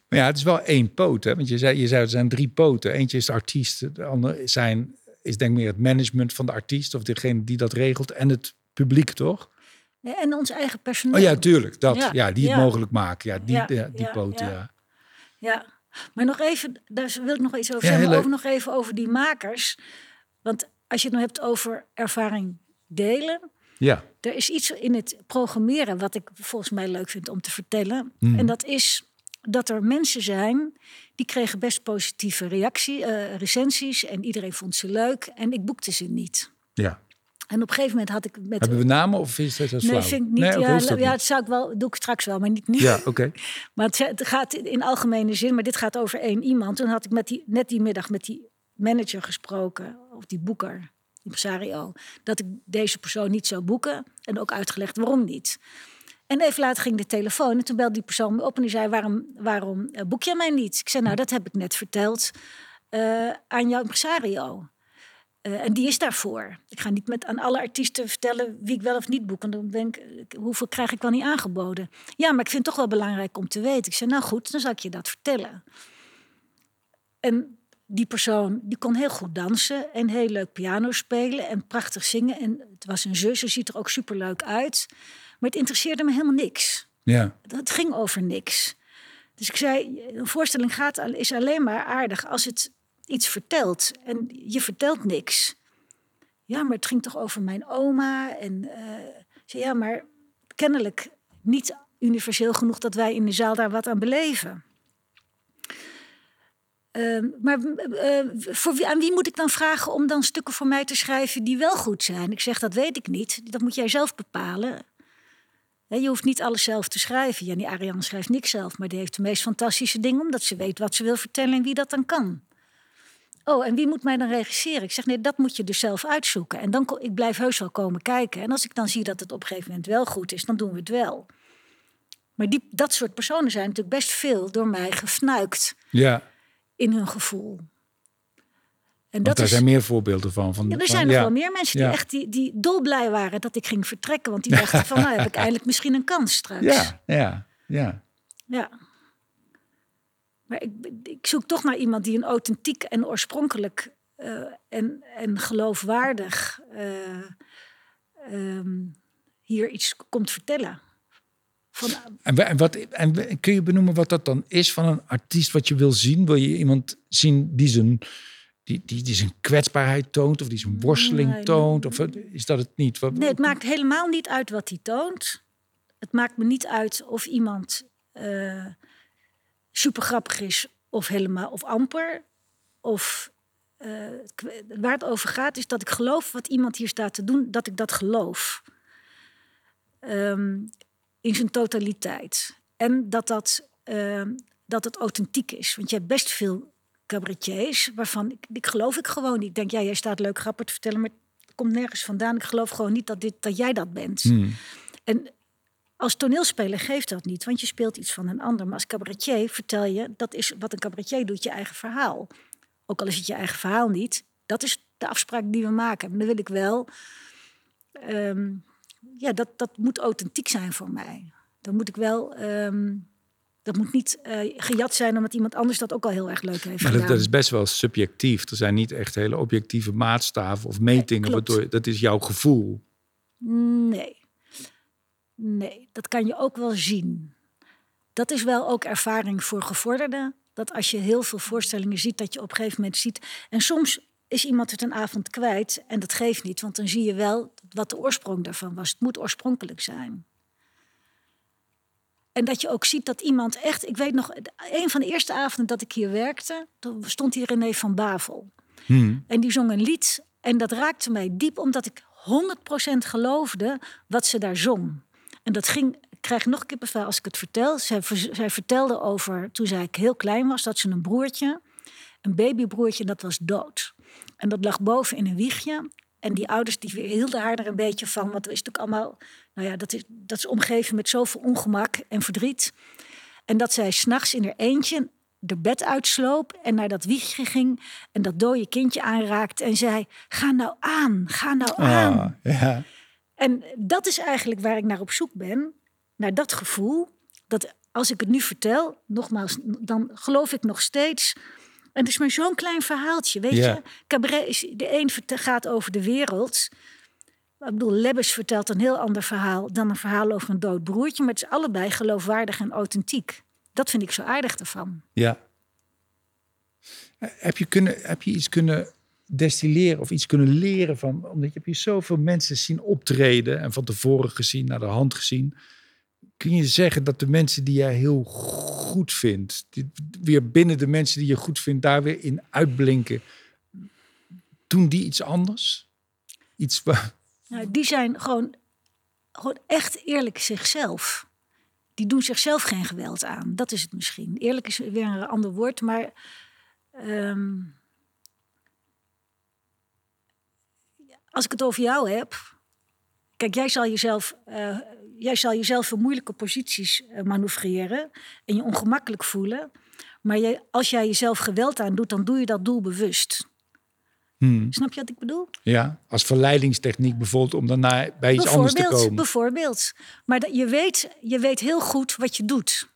Maar ja, het is wel één poot. Hè? Want je zei, je zei, er zijn drie poten. Eentje is de artiest. De andere zijn, is denk ik meer het management van de artiest. Of degene die dat regelt. En het publiek, toch? En ons eigen personeel. Oh ja, tuurlijk. Dat, ja, Ja, die het ja. mogelijk maken. Ja, die, Ja, ja, die poten, ja. Maar nog even, daar wil ik nog iets over zeggen. maar. Over, nog even over die makers. Want als je het nou hebt over ervaring delen. Ja, Er is iets in het programmeren wat ik volgens mij leuk vind om te vertellen. Mhm. En dat is dat er mensen zijn die kregen best positieve reactie, eh, recensies en iedereen vond ze leuk en ik boekte ze niet. ja. En op een gegeven moment had ik met... Hebben we namen of is dat als nee, vind ik niet. Nee, ja, hoeft dat ja, zou ik wel, doe ik straks wel, maar niet nu. Ja, oké. [laughs] Maar het, het gaat in algemene zin, maar dit gaat over één iemand. Toen had ik met die, net die middag met die manager gesproken, of die boeker, die impresario, dat ik deze persoon niet zou boeken. En ook uitgelegd waarom niet. En even later ging de telefoon en toen belde die persoon me op en die zei: Waarom, waarom eh, boek je mij niet? Ik zei: Nou, dat heb ik net verteld eh, aan jouw impresario. Eh, en die is daarvoor. Ik ga niet met aan alle artiesten vertellen wie ik wel of niet boek. Want dan denk ik, hoeveel krijg ik wel niet aangeboden? Ja, maar ik vind het toch wel belangrijk om te weten. Ik zei, nou goed, dan zal ik je dat vertellen. En die persoon, die kon heel goed dansen en heel leuk piano spelen en prachtig zingen. En het was een zus, ze ziet er ook superleuk uit. Maar het interesseerde me helemaal niks. Ja. Het ging over niks. Dus ik zei, een voorstelling gaat, is alleen maar aardig als het iets vertelt. En je vertelt niks. Ja, maar het ging toch over mijn oma. En eh, zei, ja, maar kennelijk niet universeel genoeg dat wij in de zaal daar wat aan beleven. Ehm, maar eh, voor wie, aan wie moet ik dan vragen om dan stukken voor mij te schrijven die wel goed zijn? Ik zeg, dat weet ik niet. Dat moet jij zelf bepalen. Je hoeft niet alles zelf te schrijven. Jannie Ariane schrijft niks zelf, maar die heeft de meest fantastische dingen omdat ze weet wat ze wil vertellen en wie dat dan kan. Oh, en wie moet mij dan regisseren? Ik zeg, nee, dat moet je dus zelf uitzoeken. En dan ik blijf heus wel komen kijken. En als ik dan zie dat het op een gegeven moment wel goed is, dan doen we het wel. Maar die, dat soort personen zijn natuurlijk best veel door mij gefnuikt Ja, in hun gevoel. En dat daar is, zijn meer voorbeelden van. van ja, er van- zijn nog ja. wel meer mensen die Ja. echt die, die dolblij waren dat ik ging vertrekken. Want die dachten van, nou heb ik [laughs] eindelijk misschien een kans straks. Ja, ja, ja. Ja. Maar ik, ik zoek toch naar iemand die een authentiek en oorspronkelijk eh, en, en geloofwaardig eh, ehm, hier iets komt vertellen. Van, En, wa- en wat, en kun je benoemen wat dat dan is van een artiest wat je wil zien? Wil je iemand zien die zijn, die, die, die zijn kwetsbaarheid toont of die zijn worsteling toont? Of wat- is dat het niet? Nee, het maakt helemaal niet uit wat hij toont. Het maakt me niet uit of iemand eh super grappig is of helemaal of amper. Of eh, waar het over gaat is dat ik geloof wat iemand hier staat te doen, dat ik dat geloof. Ehm, in zijn totaliteit. En dat, dat, ehm, dat het authentiek is. Want je hebt best veel cabaretiers waarvan ik, ik geloof ik gewoon niet. Ik denk, ja, jij staat leuk grappen te vertellen, maar het komt nergens vandaan. Ik geloof gewoon niet dat, dit, dat jij dat bent. Hmm. En als toneelspeler geeft dat niet, want je speelt iets van een ander. Maar als cabaretier vertel je, dat is wat een cabaretier doet, je eigen verhaal. Ook al is het je eigen verhaal niet. Dat is de afspraak die we maken. Maar dan wil ik wel, ehm, ja, dat, dat moet authentiek zijn voor mij. Dan moet ik wel, ehm, dat moet niet eh, gejat zijn omdat iemand anders dat ook al heel erg leuk heeft Maar gedaan. dat, is best wel subjectief. Er zijn niet echt hele objectieve maatstaven of metingen. waardoor, dat is jouw gevoel. Nee. Nee, dat kan je ook wel zien. Dat is wel ook ervaring voor gevorderden. Dat als je heel veel voorstellingen ziet, dat je op een gegeven moment ziet. En soms is iemand het een avond kwijt en dat geeft niet, want dan zie je wel wat de oorsprong daarvan was. Het moet oorspronkelijk zijn. En dat je ook ziet dat iemand echt. Ik weet nog, een van de eerste avonden dat ik hier werkte, toen stond hier René van Bavel. Hmm. En die zong een lied. En dat raakte mij diep, omdat ik 100% geloofde wat ze daar zong. En dat ging, ik krijg nog kippenvel als ik het vertel. Zij, zij vertelde over, toen zij heel klein was, dat ze een broertje, een babybroertje, dat was dood. En dat lag boven in een wiegje. En die ouders die hielden haar er een beetje van. Want het is natuurlijk allemaal, nou ja, dat is, dat is omgeven met zoveel ongemak en verdriet. En dat zij s'nachts in haar eentje de bed uitsloop en naar dat wiegje ging en dat dode kindje aanraakte en zei: Ga nou aan, ga nou aan. Ah, ja. En dat is eigenlijk waar ik naar op zoek ben. Naar dat gevoel. Dat als ik het nu vertel, nogmaals, dan geloof ik nog steeds. En het is maar zo'n klein verhaaltje. Weet je, cabaret is, de een gaat over de wereld. Ik bedoel, Lebbes vertelt een heel ander verhaal dan een verhaal over een dood broertje. Maar het is allebei geloofwaardig en authentiek. Dat vind ik zo aardig ervan. Ja. Heb je, kunnen, heb je iets kunnen destilleren of iets kunnen leren van... Omdat je hebt hier zoveel mensen zien optreden... en van tevoren gezien, naar de hand gezien. Kun je zeggen dat de mensen die jij heel goed vindt... Die, weer binnen de mensen die je goed vindt... daar weer in uitblinken... doen die iets anders? Iets waar, Nou, die zijn gewoon, gewoon echt eerlijk zichzelf. Die doen zichzelf geen geweld aan. Dat is het misschien. Eerlijk is weer een ander woord, maar. ehm, als ik het over jou heb. Kijk, jij zal jezelf, eh, jij zal jezelf in moeilijke posities eh, manoeuvreren en je ongemakkelijk voelen. Maar jij, als jij jezelf geweld aandoet, dan doe je dat doelbewust. Hmm. Snap je wat ik bedoel? Ja, als verleidingstechniek bijvoorbeeld om daarna bij iets anders te komen. bijvoorbeeld. Maar dat, je, weet, je weet heel goed wat je doet.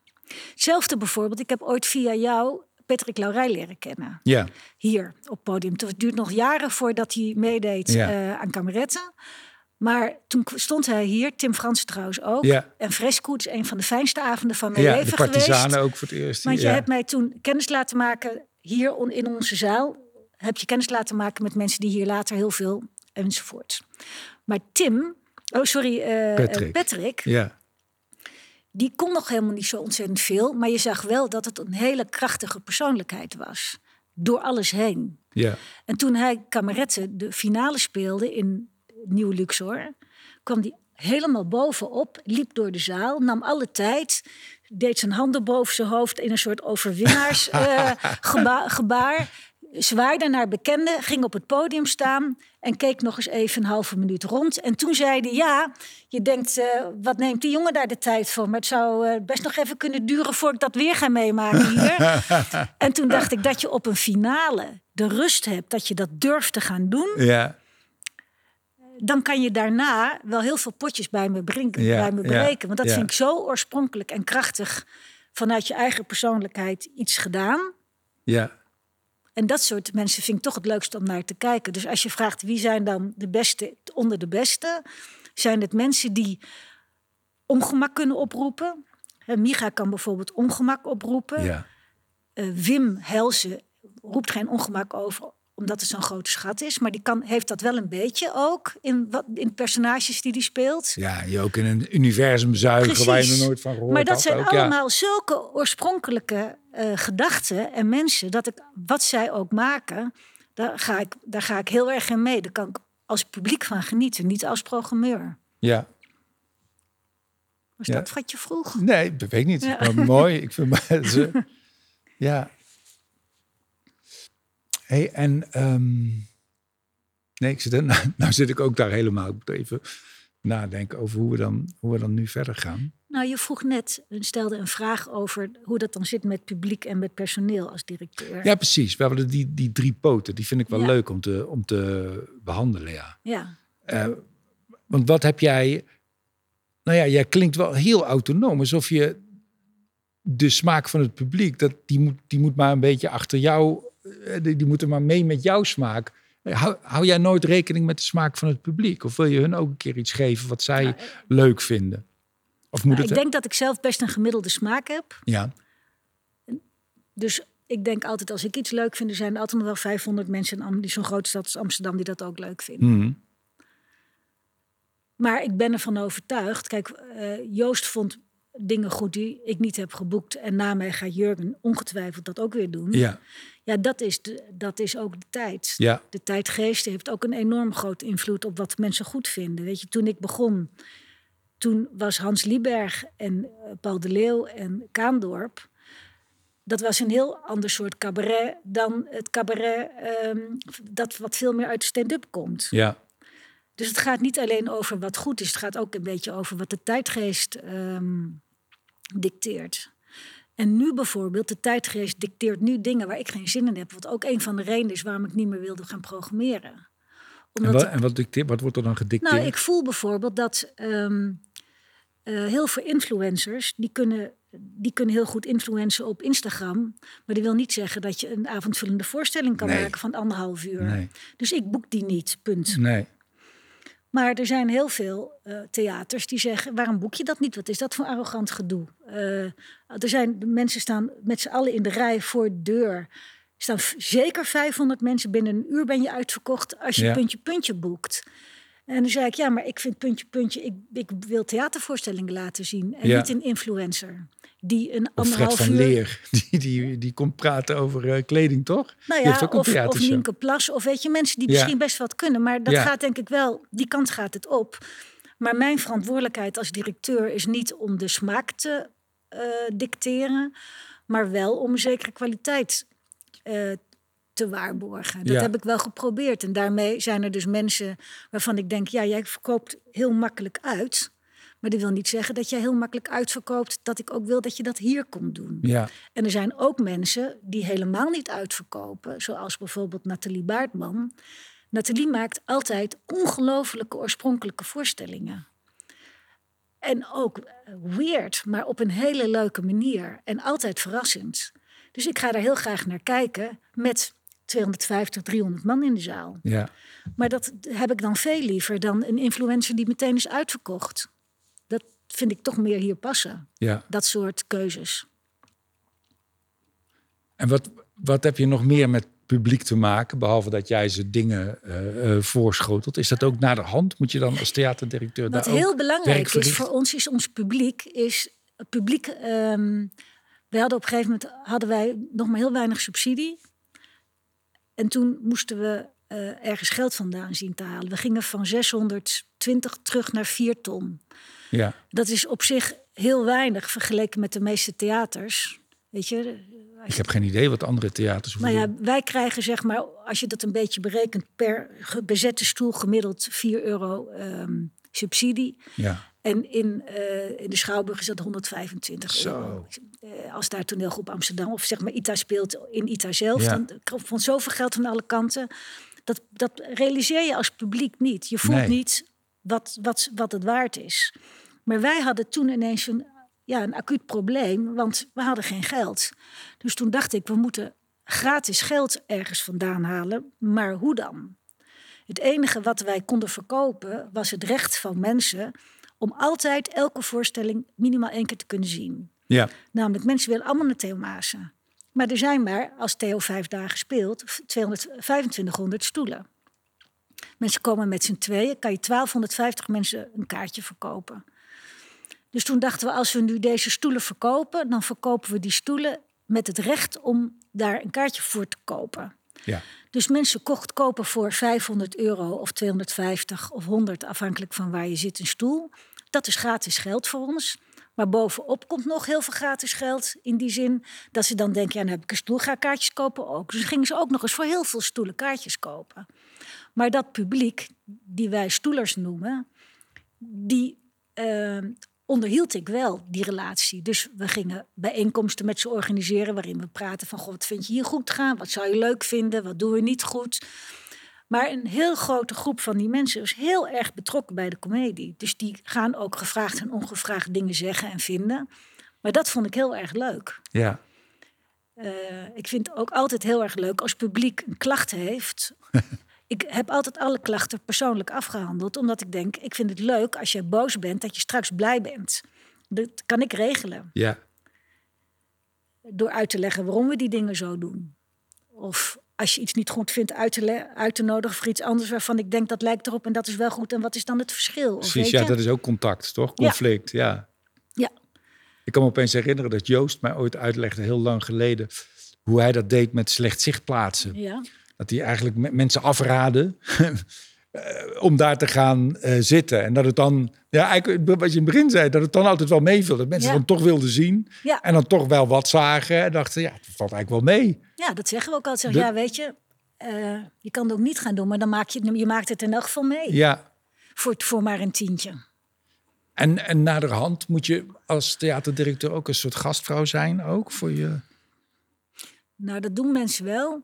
Hetzelfde bijvoorbeeld, ik heb ooit via jou Patrick Laurij leren kennen. Ja, Hier op het podium. Het duurt nog jaren voordat hij meedeed Ja. eh, aan kameretten. Maar toen stond hij hier, Tim Frans trouwens ook. Ja. En Fresco is een van de fijnste avonden van mijn ja de leven partizanen geweest. ook voor het eerst. Want je hebt mij toen kennis laten maken hier in onze zaal. Heb je kennis laten maken met mensen die hier later heel veel enzovoort. Maar Tim, oh sorry, eh, Patrick. Patrick, Ja, die kon nog helemaal niet zo ontzettend veel. Maar je zag wel dat het een hele krachtige persoonlijkheid was. Door alles heen. ja. En toen hij Kameretten de finale speelde in Nieuw Luxor, kwam hij helemaal bovenop, liep door de zaal, nam alle tijd, deed zijn handen boven zijn hoofd in een soort overwinnaarsgebaar, [laughs] gebaar, zwaaide naar bekenden, ging op het podium staan en keek nog eens even een halve minuut rond. En toen zei hij, ja, je denkt, eh, wat neemt die jongen daar de tijd voor? Maar het zou eh, best nog even kunnen duren voor ik dat weer ga meemaken hier. [laughs] en toen dacht ik dat je op een finale de rust hebt, dat je dat durft te gaan doen ja. Dan kan je daarna wel heel veel potjes bij me, brengen, Ja, bij me ja, berekenen. Want dat ja. vind ik zo oorspronkelijk en krachtig vanuit je eigen persoonlijkheid iets gedaan. ja. En dat soort mensen vind ik toch het leukste om naar te kijken. Dus als je vraagt wie zijn dan de beste onder de beste, zijn het mensen die ongemak kunnen oproepen. Hè, Micha kan bijvoorbeeld ongemak oproepen. ja. Eh, Wim Helsen roept geen ongemak over omdat het zo'n grote schat is. Maar die kan, heeft dat wel een beetje ook in, wat, in personages die die speelt. Ja, je ook in een universum zuigen waar je nog nooit van gehoord Maar dat had zijn ook, ja. allemaal zulke oorspronkelijke eh, gedachten en mensen... dat ik, wat zij ook maken, daar ga, ik, daar ga ik heel erg in mee. Daar kan ik als publiek van genieten, niet als programmeur. Ja. Was Ja. dat wat je vroeg? Nee, dat weet ik niet. Ja. Maar mooi. Ik vind [laughs] maar ze, ja. Hey, en ehm, nee, ik zit er, [laughs] nou, nou zit ik ook daar helemaal. Ik moet even nadenken over hoe we dan, hoe we dan nu verder gaan. Nou, je vroeg net, en stelde een vraag over hoe dat dan zit met publiek en met personeel als directeur. Ja, precies. We hebben die, die drie poten. Die vind ik wel Ja. leuk om te, om te behandelen, ja. Ja. Eh, want wat heb jij... Nou ja, jij klinkt wel heel autonoom. Alsof je de smaak van het publiek... Dat, die, moet, die moet maar een beetje achter jou... eh, Die, die moeten maar mee met jouw smaak. Hou, hou jij nooit rekening met de smaak van het publiek? Of wil je hun ook een keer iets geven wat zij leuk vinden? Of moet Nou, het... ik denk dat ik zelf best een gemiddelde smaak heb. Ja, Dus ik denk altijd, als ik iets leuk vind, er zijn er altijd nog wel 500 mensen in zo'n grote stad als Amsterdam die dat ook leuk vinden. Mhm. Maar ik ben ervan overtuigd. Kijk, eh, Joost vond dingen goed die ik niet heb geboekt. En na mij gaat Jurgen ongetwijfeld dat ook weer doen. ja, Ja, dat is, de, dat is ook de tijd. ja, De tijdgeest heeft ook een enorm groot invloed op wat mensen goed vinden. Weet je, toen ik begon, toen was Hans Lieberg en eh, Paul de Leeuw en Kaandorp. Dat was een heel ander soort cabaret dan het cabaret ehm, dat wat veel meer uit de stand-up komt. ja. Dus het gaat niet alleen over wat goed is, het gaat ook een beetje over wat de tijdgeest ehm, dicteert. En nu bijvoorbeeld, de tijdgeest dicteert nu dingen waar ik geen zin in heb. Wat ook een van de redenen is waarom ik niet meer wilde gaan programmeren. En, Omdat wat, ik- en wat, dicteert, wat wordt er dan gedicteerd? nou, ik voel bijvoorbeeld dat ehm, eh, heel veel influencers, die kunnen, die kunnen heel goed influencen op Instagram. Maar dat wil niet zeggen dat je een avondvullende voorstelling kan Nee. maken van anderhalf uur. Nee, Dus ik boek die niet, punt. nee. Maar er zijn heel veel eh, theaters die zeggen: waarom boek je dat niet? Wat is dat voor arrogant gedoe? Eh, er zijn mensen staan met z'n allen in de rij voor de deur. Er staan zeker 500 mensen binnen een uur ben je uitverkocht als je Ja. puntje puntje boekt. En dan zei ik, ja, maar ik vind puntje, puntje, ik, ik wil theatervoorstellingen laten zien. En Ja. niet een influencer. Die een Of Fred anderhalf van uur... Leer, [laughs] die, die, die komt praten over eh, kleding, toch? Nou ja, ook een of, of. Nienke Plas, of weet je, mensen die Ja. misschien best wat kunnen. Maar dat Ja. gaat denk ik wel, die kant gaat het op. Maar mijn verantwoordelijkheid als directeur is niet om de smaak te eh, dicteren, maar wel om een zekere kwaliteit eh, te waarborgen. Dat Ja. heb ik wel geprobeerd. En daarmee zijn er dus mensen waarvan ik denk, ja, jij verkoopt heel makkelijk uit. Maar dat wil niet zeggen dat jij heel makkelijk uitverkoopt, dat ik ook wil dat je dat hier komt doen. Ja, En er zijn ook mensen die helemaal niet uitverkopen, zoals bijvoorbeeld Nathalie Baartman. Nathalie maakt altijd ongelofelijke oorspronkelijke voorstellingen. En ook weird, maar op een hele leuke manier. En altijd verrassend. Dus ik ga daar heel graag naar kijken met 250, 300 man in de zaal. ja. Maar dat heb ik dan veel liever dan een influencer die meteen is uitverkocht. Dat vind ik toch meer hier passen. ja. Dat soort keuzes. En wat, wat heb je nog meer met publiek te maken, behalve dat jij ze dingen eh, eh, voorschotelt? Is dat ook naar de hand? Moet je dan als theaterdirecteur Wat daar ook heel belangrijk is voor ons, is ons publiek. Is publiek ehm, we hadden op een gegeven moment hadden wij nog maar heel weinig subsidie. En toen moesten we eh, ergens geld vandaan zien te halen. We gingen van 620 terug naar 4 ton. Ja, Dat is op zich heel weinig vergeleken met de meeste theaters. Weet je, ik heb geen idee wat andere theaters nou hoeven ja, wij krijgen zeg maar, als je dat een beetje berekent, per bezette stoel gemiddeld 4 euro ehm, subsidie. Ja, En in, eh, in de Schouwburg is dat 125 Zo. euro. Eh, als daar toneelgroep Amsterdam of zeg maar ITA speelt in ITA zelf, Ja. dan komt van zoveel geld van alle kanten. Dat, dat realiseer je als publiek niet. Je voelt Nee. niet wat, wat, wat het waard is. Maar wij hadden toen ineens een, ja, een acuut probleem, want we hadden geen geld. Dus toen dacht ik, we moeten gratis geld ergens vandaan halen. Maar hoe dan? Het enige wat wij konden verkopen was het recht van mensen om altijd elke voorstelling minimaal één keer te kunnen zien. ja, Namelijk, mensen willen allemaal naar Theo Maassen. Maar er zijn maar, als Theo vijf dagen speelt, 200, 2500 stoelen. Mensen komen met z'n tweeën, kan je 1250 mensen een kaartje verkopen. Dus toen dachten we, als we nu deze stoelen verkopen, dan verkopen we die stoelen met het recht om daar een kaartje voor te kopen. Ja. Dus mensen kocht kopen voor 500 euro of 250 of 100, afhankelijk van waar je zit, een stoel. Dat is gratis geld voor ons. Maar bovenop komt nog heel veel gratis geld. In die zin dat ze dan denken, ja, dan heb ik een stoel, ga kaartjes kopen ook. Dus gingen ze ook nog eens voor heel veel stoelen kaartjes kopen. Maar dat publiek, die wij stoelers noemen, die eh, onderhield ik wel, die relatie. Dus we gingen bijeenkomsten met ze organiseren... waarin we praten van, goh, wat vind je hier goed gaan? Wat zou je leuk vinden? Wat doen we niet goed? Maar een heel grote groep van die mensen is heel erg betrokken bij de komedie. Dus die gaan ook gevraagd en ongevraagd dingen zeggen en vinden. Maar dat vond ik heel erg leuk. ja. Eh, ik vind het ook altijd heel erg leuk als publiek een klacht heeft. [laughs] ik heb altijd alle klachten persoonlijk afgehandeld. Omdat ik denk, ik vind het leuk als je boos bent, dat je straks blij bent. Dat kan ik regelen. ja. Door uit te leggen waarom we die dingen zo doen. Of als je iets niet goed vindt, uit te, uit te nodigen voor iets anders waarvan ik denk dat lijkt erop en dat is wel goed. En wat is dan het verschil? Of Precies, ja, je? dat is ook contact, toch? Conflict, ja. Ja. Ik kan me opeens herinneren dat Joost mij ooit uitlegde, heel lang geleden, hoe hij dat deed met slecht zichtplaatsen. Ja. Dat hij eigenlijk me- mensen afraadde [laughs] eh, om daar te gaan eh, zitten. En dat het dan, ja, eigenlijk wat je in het begin zei, dat het dan altijd wel meeviel. Dat mensen Ja. dan toch wilden zien Ja. en dan toch wel wat zagen. En dachten, ja, het valt eigenlijk wel mee. ja, dat zeggen we ook altijd. De- Ja, weet je, eh, je kan het ook niet gaan doen, maar dan maak je, je maakt het in elk geval mee. Ja, Voor, voor maar een tientje. en, en naderhand moet je als theaterdirecteur ook een soort gastvrouw zijn, ook voor je... Nou, dat doen mensen wel.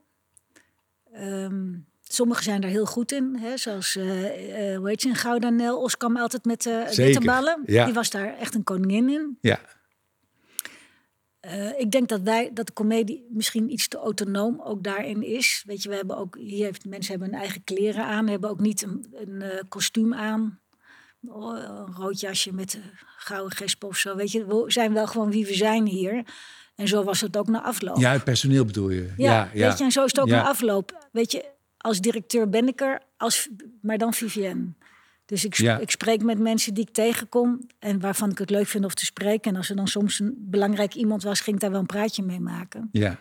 Ehm, sommigen zijn daar heel goed in. Hè? Zoals, eh, eh, hoe heet ze, in Gouda Nel. Os kwam altijd met Zeker, witte ballen. ja. Die was daar echt een koningin in. Ja, ik denk dat wij, dat de comedie misschien iets te autonoom ook daarin is. Weet je, we hebben ook, hier heeft mensen hebben hun eigen kleren aan. hebben ook niet een, een kostuum aan. Oh, een rood jasje met een gouden gesp of zo. Weet je, we zijn wel gewoon wie we zijn hier. En zo was het ook na afloop. ja, het personeel bedoel je. Ja, weet je, en zo is het ook Ja. na afloop. Weet je, als directeur ben ik er, als, maar dan Vivienne. Dus ik, Ja. ik spreek met mensen die ik tegenkom en waarvan ik het leuk vind om te spreken. En als er dan soms een belangrijk iemand was, ging ik daar wel een praatje mee maken. Ja,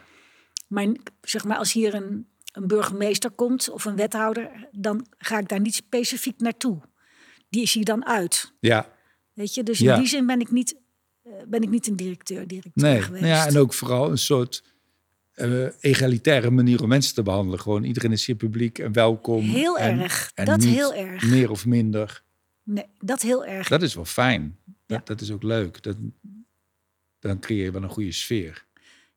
Maar zeg maar, als hier een, een burgemeester komt of een wethouder, dan ga ik daar niet specifiek naartoe. Die is hier dan uit. ja. Weet je, dus Ja. in die zin ben ik niet, eh, ben ik niet een directeur, directeur Nee, geweest. nou ja, en ook vooral een soort eh, egalitaire manier om mensen te behandelen. Gewoon iedereen is hier publiek en welkom. Heel en, erg. en Dat niet heel erg. Meer of minder. Nee, dat heel erg. Dat is wel fijn. Dat, Ja. dat is ook leuk. Dat, dan creëer je wel een goede sfeer.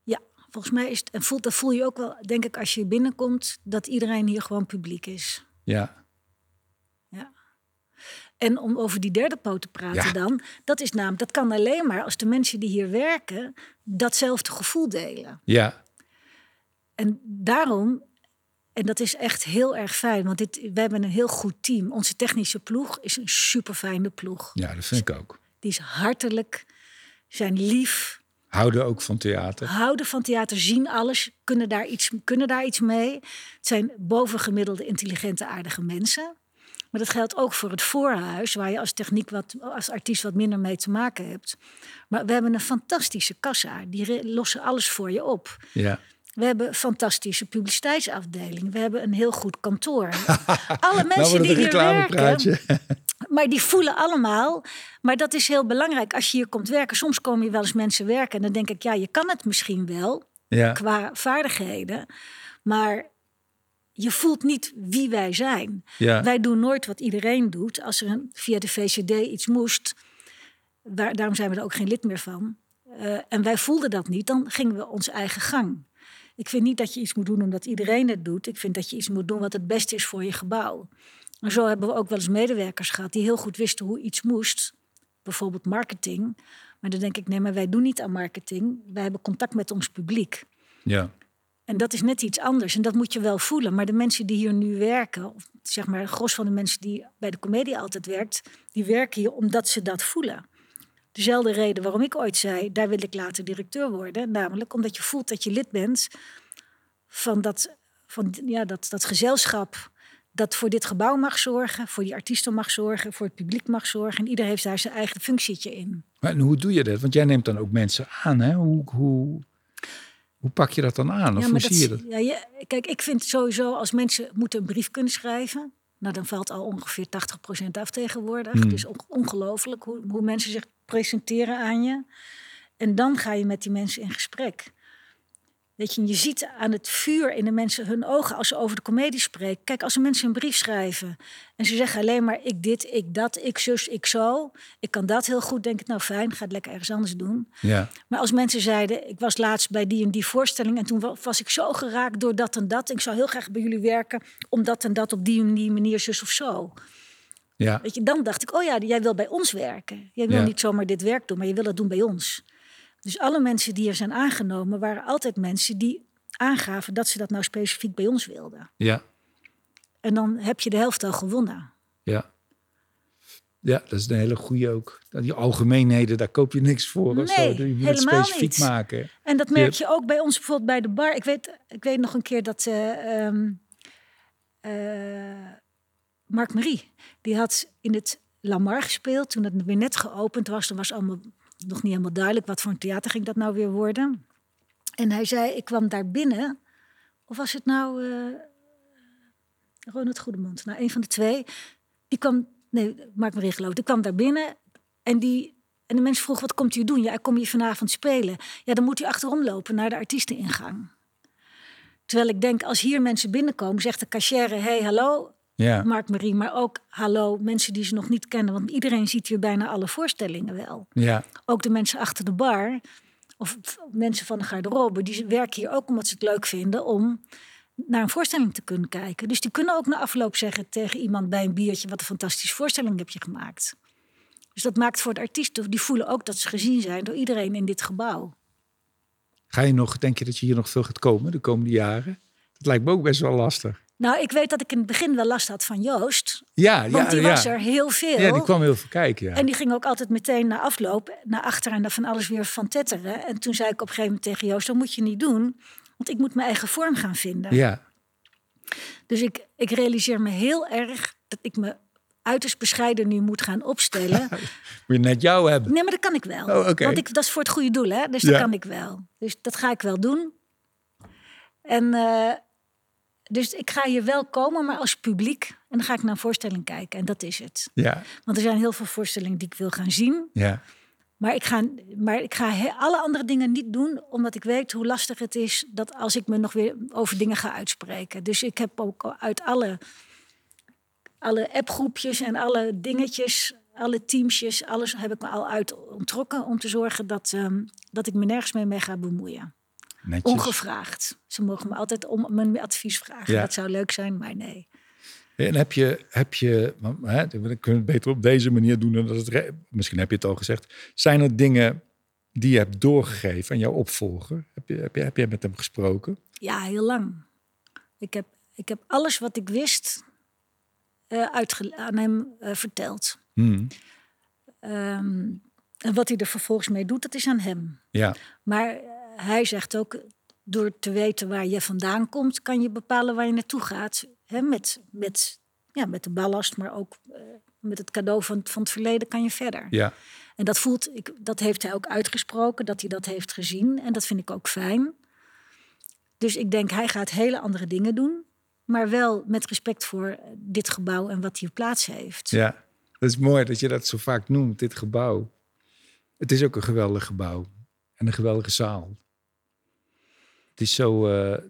Ja, volgens mij is het, en voelt, dat voel je ook wel, denk ik, als je binnenkomt, dat iedereen hier gewoon publiek is. Ja, Ja. En om over die derde poot te praten Ja. dan, dat is namelijk, dat kan alleen maar als de mensen die hier werken datzelfde gevoel delen. ja, En daarom, en dat is echt heel erg fijn, want dit, we hebben een heel goed team. Onze technische ploeg is een super fijne ploeg. ja, dat vind ik ook. Die is hartelijk, zijn lief, Houden ook van theater. houden van theater, zien alles, kunnen daar iets, kunnen daar iets mee. Het zijn bovengemiddelde, intelligente, aardige mensen. Maar dat geldt ook voor het voorhuis, waar je als techniek wat, als artiest wat minder mee te maken hebt. Maar we hebben een fantastische kassa, die lossen alles voor je op. Ja, We hebben een fantastische publiciteitsafdeling. We hebben een heel goed kantoor. [laughs] Alle nou mensen het die hier werken, maar die voelen allemaal. Maar dat is heel belangrijk als je hier komt werken. Soms komen hier wel eens mensen werken en dan denk ik, ja, je kan het misschien wel Ja, qua vaardigheden, maar je voelt niet wie wij zijn. ja, Wij doen nooit wat iedereen doet. Als er een, via de VCD iets moest, waar, daarom zijn we er ook geen lid meer van. eh, en wij voelden dat niet, dan gingen we onze eigen gang. Ik vind niet dat je iets moet doen omdat iedereen het doet. Ik vind dat je iets moet doen wat het beste is voor je gebouw. En zo hebben we ook wel eens medewerkers gehad die heel goed wisten hoe iets moest. Bijvoorbeeld marketing. Maar dan denk ik, nee, maar wij doen niet aan marketing. Wij hebben contact met ons publiek. ja, En dat is net iets anders. En dat moet je wel voelen. Maar de mensen die hier nu werken, of zeg maar, gros van de mensen die bij de comedie altijd werkt, die werken hier omdat ze dat voelen. Dezelfde reden waarom ik ooit zei, daar wil ik later directeur worden. Namelijk omdat je voelt dat je lid bent van dat, van, ja, dat, dat gezelschap dat voor dit gebouw mag zorgen, voor die artiesten mag zorgen, voor het publiek mag zorgen. En ieder heeft daar zijn eigen functietje in. Maar en hoe doe je dat? Want jij neemt dan ook mensen aan, hè? Hoe, hoe, hoe pak je dat dan aan? Of hoe zie je dat? Ja, kijk, ik vind sowieso als mensen moeten een brief kunnen schrijven. Nou, dan valt al ongeveer 80% af tegenwoordig. Hmm. Het is on- ongelooflijk hoe, hoe mensen zich presenteren aan je. En dan ga je met die mensen in gesprek. Weet je, je ziet aan het vuur in de mensen hun ogen als ze over de komedie spreken. Kijk, als de mensen een brief schrijven en ze zeggen alleen maar ik dit, ik dat, ik zus, ik zo. Ik kan dat heel goed, denk ik, nou fijn, ga het lekker ergens anders doen. Ja, Maar als mensen zeiden, ik was laatst bij die en die voorstelling en toen wa- was ik zo geraakt door dat en dat. Ik zou heel graag bij jullie werken om dat en dat op die en die manier, zus of zo. Ja, Weet je, dan dacht ik, oh ja, jij wil bij ons werken. Jij wil Ja. niet zomaar dit werk doen, maar je wil het doen bij ons. Dus alle mensen die er zijn aangenomen, waren altijd mensen die aangaven dat ze dat nou specifiek bij ons wilden. ja, En dan heb je de helft al gewonnen. ja. Ja, dat is een hele goede ook. Die algemeenheden, daar koop je niks voor. of zo. Nee, Je moet het specifiek niet. maken. En dat merk Je- je ook bij ons bijvoorbeeld bij de bar. Ik weet, ik weet nog een keer dat eh, Mark Marie, die had in het Lamar gespeeld toen het weer net geopend was. Toen was allemaal nog niet helemaal duidelijk wat voor een theater ging dat nou weer worden. En hij zei, ik kwam daar binnen. Of was het nou eh Ronald Goedemond? Nou, een van de twee. Die kwam, nee, Mark Marie geloof ik. Die kwam daar binnen en die... En de mensen vroegen, wat komt u doen? Ja, ik kom hier vanavond spelen. Ja, dan moet u achterom lopen naar de artiesteningang. Terwijl ik denk, als hier mensen binnenkomen, zegt de cachère... hey, hallo, Ja, Mark Marie, maar ook hallo, mensen die ze nog niet kennen. Want iedereen ziet hier bijna alle voorstellingen wel. ja, Ook de mensen achter de bar, of mensen van de garderobe... die werken hier ook omdat ze het leuk vinden om naar een voorstelling te kunnen kijken. Dus die kunnen ook na afloop zeggen tegen iemand bij een biertje... wat een fantastische voorstelling heb je gemaakt. Dus dat maakt voor de artiesten, die voelen ook dat ze gezien zijn... door iedereen in dit gebouw. Ga je nog, denk je dat je hier nog veel gaat komen de komende jaren? Dat lijkt me ook best wel lastig. Nou, ik weet dat ik in het begin wel last had van Joost. Ja, Want ja, die ja. was er heel veel. Ja, die kwam heel veel kijken. Ja. En die ging ook altijd meteen na afloop naar achter en daar van alles weer van tetteren. En toen zei ik op een gegeven moment tegen Joost, dat moet je niet doen. Want ik moet mijn eigen vorm gaan vinden. ja, Dus ik, ik realiseer me heel erg dat ik me uiterst bescheiden nu moet gaan opstellen. [laughs] Moet je net jou hebben. Nee, maar dat kan ik wel. Oh. Want ik, dat is voor het goede doel, hè? Dus dat kan ik wel. Dus dat ga ik wel doen. En eh, dus ik ga hier wel komen, maar als publiek. En dan ga ik naar een voorstelling kijken. En dat is het. Ja, Want er zijn heel veel voorstellingen die ik wil gaan zien. ja. Maar ik ga, maar ik ga he- alle andere dingen niet doen, omdat ik weet hoe lastig het is dat als ik me nog weer over dingen ga uitspreken. Dus ik heb ook uit alle, alle appgroepjes en alle dingetjes, alle teamsjes, alles heb ik me al uit ontrokken om te zorgen dat, ehm, dat ik me nergens mee mee ga bemoeien. Netjes. Ongevraagd. Ze mogen me altijd om mijn advies vragen. Ja. Dat zou leuk zijn, maar nee. En heb je, heb je hè, we kunnen het beter op deze manier doen dan dat het, misschien heb je het al gezegd. Zijn er dingen die je hebt doorgegeven aan jouw opvolger? Heb je, heb je, heb je met hem gesproken? Ja, heel lang. Ik heb, ik heb alles wat ik wist uitge- aan hem eh, verteld. Hmm. Ehm, en wat hij er vervolgens mee doet, dat is aan hem. Ja, Maar hij zegt ook, door te weten waar je vandaan komt, kan je bepalen waar je naartoe gaat. Met, met, ja, met de ballast, maar ook eh, met het cadeau van, van het verleden kan je verder. ja, En dat voelt, ik, dat heeft hij ook uitgesproken, dat hij dat heeft gezien. En dat vind ik ook fijn. Dus ik denk, hij gaat hele andere dingen doen. Maar wel met respect voor dit gebouw en wat hier plaats heeft. ja. Dat is mooi dat je dat zo vaak noemt, dit gebouw. Het is ook een geweldig gebouw. En een geweldige zaal. Het is zo... eh,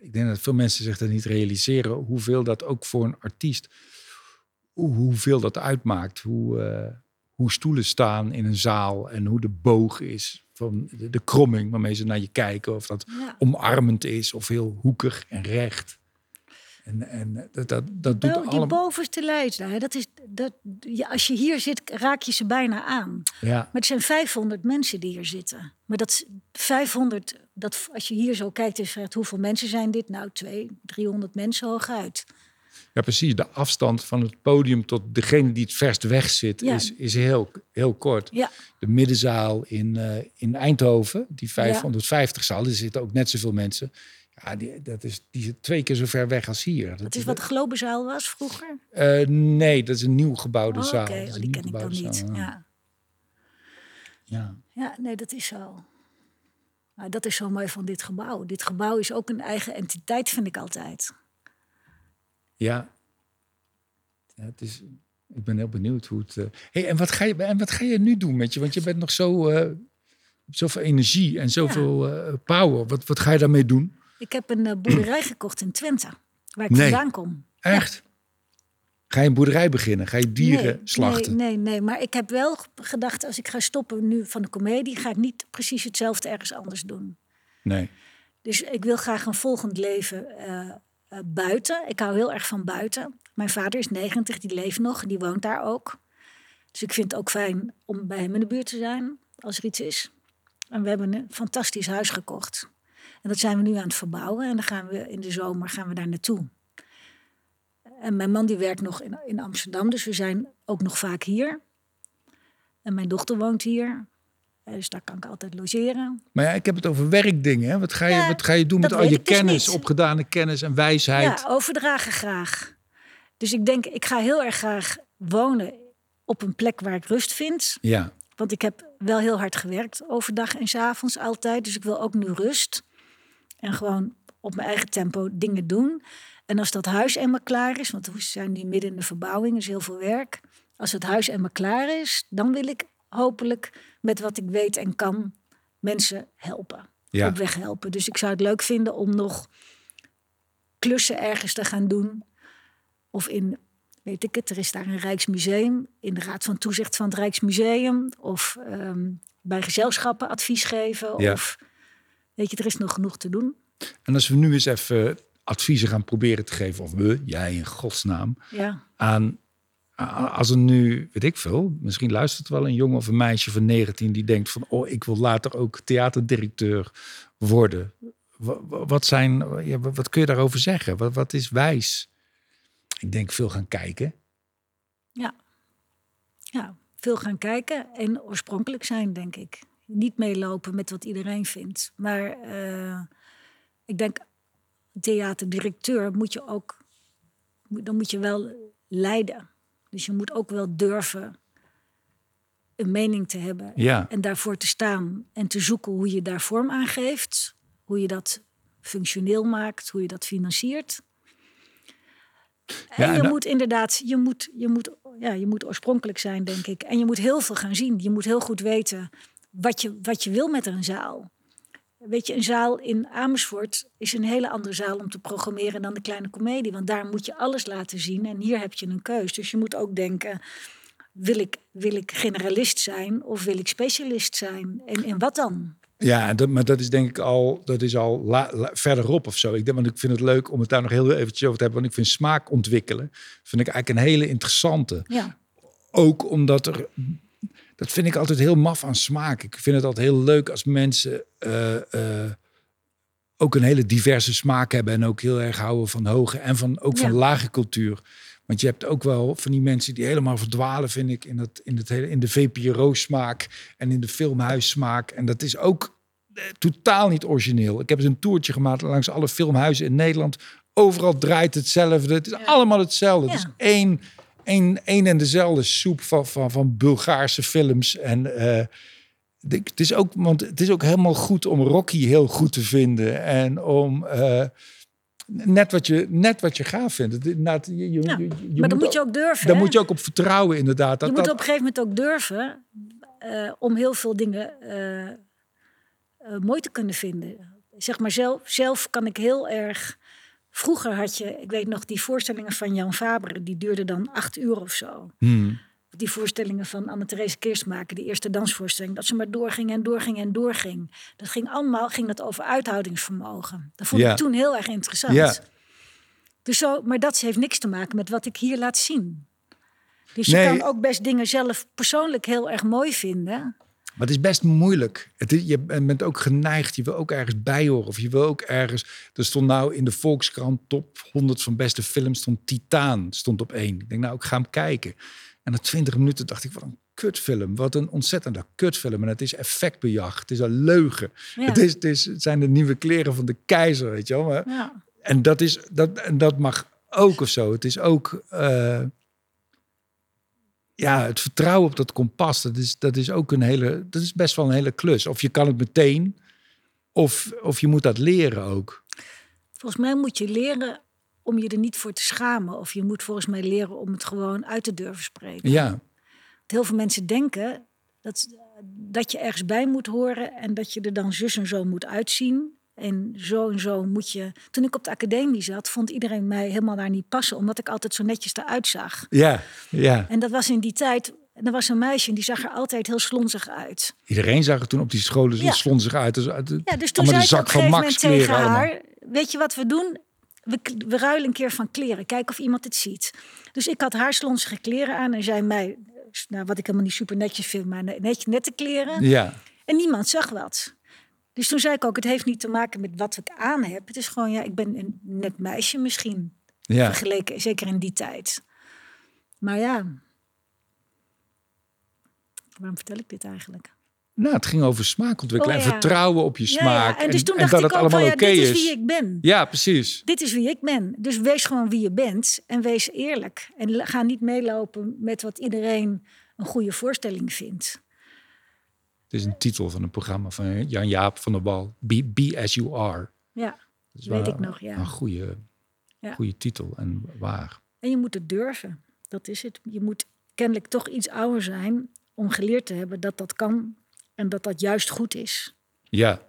ik denk dat veel mensen zich dat niet realiseren... hoeveel dat ook voor een artiest... hoe- hoeveel dat uitmaakt. Hoe, eh, hoe stoelen staan in een zaal... en hoe de boog is van de, de kromming waarmee ze naar je kijken... of dat Ja. omarmend is of heel hoekig en recht. En, en dat, dat, dat doet Wel, die bovenste lijst, dat is, dat, ja, als je hier zit, raak je ze bijna aan. Ja, Maar het zijn 500 mensen die hier zitten. Maar dat is 500, dat, als je hier zo kijkt en zegt hoeveel mensen zijn dit? Nou, 200, 300 mensen hooguit. Ja, precies. De afstand van het podium tot degene die het verst weg zit, Ja. is, is heel, heel kort. Ja, De middenzaal in, eh, in Eindhoven, die 550 zaal, er zitten ook net zoveel mensen. Ja, die, dat is, die zit twee keer zo ver weg als hier. dat is wat de Globenzaal was vroeger. Eh, nee, dat is een nieuw gebouwde Oh, zaal. Oké, is oh, die ken ik dan niet. zaal, Ja. Ja. ja, nee, dat is zo. Maar dat is zo mooi van dit gebouw. Dit gebouw is ook een eigen entiteit, vind ik altijd. Ja. ja het is, ik ben heel benieuwd hoe het... eh hey, en, wat ga je, en wat ga je nu doen met je? Want je bent nog zo... eh, zoveel energie en zoveel power. Wat, wat ga je daarmee doen? Ik heb een eh, boerderij gekocht in Twente, waar ik Nee. vandaan kom. Echt? Ga je een boerderij beginnen? Ga je dieren nee, slachten? Nee, nee, nee. Maar ik heb wel gedacht, als ik ga stoppen nu van de komedie, ga ik niet precies hetzelfde ergens anders doen. Nee. Dus ik wil graag een volgend leven eh, eh, buiten. Ik hou heel erg van buiten. Mijn vader is 90, die leeft nog, die woont daar ook. Dus ik vind het ook fijn om bij hem in de buurt te zijn, als er iets is. En we hebben een fantastisch huis gekocht. En dat zijn we nu aan het verbouwen. En dan gaan we in de zomer gaan we daar naartoe. En mijn man die werkt nog in, in Amsterdam, dus we zijn ook nog vaak hier. En mijn dochter woont hier. Eh, Dus daar kan ik altijd logeren. Maar ja, ik heb het over werkdingen. Hè? Wat, ga je, Ja, wat ga je doen met al je dus kennis, opgedane kennis en wijsheid? Ja, overdragen graag. Dus ik denk, ik ga heel erg graag wonen op een plek waar ik rust vind. Ja. Want ik heb wel heel hard gewerkt overdag en 's avonds altijd. Dus ik wil ook nu rust. En gewoon op mijn eigen tempo dingen doen. En als dat huis eenmaal klaar is, want we zijn nu midden in de verbouwing, dus heel veel werk. Als het huis eenmaal klaar is, dan wil ik hopelijk met wat ik weet en kan mensen helpen. Ja. Op weg helpen. Dus ik zou het leuk vinden om nog klussen ergens te gaan doen. Of in, weet ik het, er is daar een Rijksmuseum. In de Raad van Toezicht van het Rijksmuseum. Of ehm, bij gezelschappen advies geven. Ja. Of, weet je, er is nog genoeg te doen. En als we nu eens even adviezen gaan proberen te geven, of we, jij in godsnaam, Ja. aan als er nu, weet ik veel, misschien luistert wel een jongen of een meisje van 19 die denkt van, oh, ik wil later ook theaterdirecteur worden. Wa- wa- Wat, zijn, wat kun je daarover zeggen? Wat, wat is wijs? Ik denk veel gaan kijken. Ja. ja, veel gaan kijken en oorspronkelijk zijn, denk ik. Niet meelopen met wat iedereen vindt. Maar eh, ik denk, theaterdirecteur moet je ook, dan moet je wel leiden. Dus je moet ook wel durven een mening te hebben Ja. en daarvoor te staan en te zoeken hoe je daar vorm aan geeft, hoe je dat functioneel maakt, hoe je dat financiert. En Ja, en je moet inderdaad, je moet, je, moet, ja, je moet oorspronkelijk zijn, denk ik. En je moet heel veel gaan zien. Je moet heel goed weten wat je, wat je wil met een zaal. Weet je, een zaal in Amersfoort is een hele andere zaal om te programmeren dan de kleine komedie. Want daar moet je alles laten zien en hier heb je een keus. Dus je moet ook denken, wil ik, wil ik generalist zijn of wil ik specialist zijn? En, en wat dan? Ja, dat, maar dat is denk ik al, dat is al la- la- verderop of zo. Ik, denk, want ik vind het leuk om het daar nog heel eventjes over te hebben. Want ik vind smaak ontwikkelen, vind ik eigenlijk een hele interessante. Ja, Ook omdat er, dat vind ik altijd heel maf aan smaak. Ik vind het altijd heel leuk als mensen eh, eh, ook een hele diverse smaak hebben. En ook heel erg houden van hoge en van, ook van lage cultuur. Want je hebt ook wel van die mensen die helemaal verdwalen, vind ik, in, dat, in, het hele, in de VPRO-smaak en in de filmhuissmaak. En dat is ook eh, totaal niet origineel. Ik heb eens een toertje gemaakt langs alle filmhuizen in Nederland. Overal draait hetzelfde. Het is allemaal hetzelfde. Het is één, één, één en dezelfde soep van, van, van Bulgaarse films. En eh, de- het, is ook, want het is ook helemaal goed om Rocky heel goed te vinden. En om eh, net, wat je, net wat je gaaf vindt. Je, je, Ja, je- je maar dan moet moet je ook durven. hè? moet je ook op vertrouwen, inderdaad. Dat, je moet dat, op een gegeven moment ook durven eh, om heel veel dingen mooi te kunnen vinden. Zeg maar zelf, zelf kan ik heel erg. Vroeger had je, ik weet nog, die voorstellingen van Jan Faber, die duurden dan acht uur of zo. Hmm. Die voorstellingen van Anne-Therese Keersmaker, die eerste dansvoorstelling, dat ze maar doorging en doorging en doorging. Dat ging allemaal ging dat over uithoudingsvermogen. Dat vond ik toen heel erg interessant. Ja. Dus zo, maar dat heeft niks te maken met wat ik hier laat zien. Dus je kan ook best dingen zelf persoonlijk heel erg mooi vinden. Maar het is best moeilijk. Het is, je bent ook geneigd, je wil ook ergens bij horen. Of je wil ook ergens... Er stond nou in de Volkskrant top 100 van beste films... stond Titaan, stond op één. Ik denk, nou, ik ga hem kijken. En na 20 minuten dacht ik, wat een kutfilm. Wat een ontzettende kutfilm. En het is effectbejag. Het is een leugen. Ja. Het, is, het, is, het zijn de nieuwe kleren van de keizer, weet je wel. Maar, Ja. En dat, is, dat, en dat mag ook of zo. Het is ook... eh, ja, het vertrouwen op dat kompas, dat is, dat is ook een hele, dat is best wel een hele klus. Of je kan het meteen, of, of je moet dat leren ook. Volgens mij moet je leren om je er niet voor te schamen. Of je moet volgens mij leren om het gewoon uit te durven spreken. Ja, Want heel veel mensen denken dat, dat je ergens bij moet horen en dat je er dan zus en zo moet uitzien. En zo en zo moet je. Toen ik op de academie zat, vond iedereen mij helemaal daar niet passen, omdat ik altijd zo netjes eruit zag. ja, ja. En dat was in die tijd. En er was een meisje en die zag er altijd heel slonzig uit. Iedereen zag er toen op die scholen zo Ja. slonzig uit. Dus uit de, Ja, dus toen zei de ik op een van gegeven Max moment tegen allemaal. haar... Weet je wat we doen? We, we ruilen een keer van kleren. Kijken of iemand het ziet. Dus ik had haar slonsige kleren aan. En zij mij, nou, wat ik helemaal niet super netjes vind... maar net, nette kleren. Ja, En niemand zag wat. Dus toen zei ik ook, het heeft niet te maken met wat ik aan heb. Het is gewoon, ja, ik ben een net meisje misschien. ja. Vergeleken, zeker in die tijd. Maar ja... Waarom vertel ik dit eigenlijk? Nou, het ging over smaak ontwikkelen Oh, en vertrouwen op je smaak. ja. En dus toen en dacht dat ik het allemaal ja, oké dit is is. wie ik ben. Ja, precies. Dit is wie ik ben. Dus wees gewoon wie je bent en wees eerlijk. En ga niet meelopen met wat iedereen een goede voorstelling vindt. Het is een titel van een programma van Jan-Jaap van der Wal. Be, be as you are. Ja, Dat Weet ik nog, ja. Een goede, Ja. goede titel en waar. en je moet het durven. Dat is het. Je moet kennelijk toch iets ouder zijn om geleerd te hebben dat dat kan en dat dat juist goed is. Ja,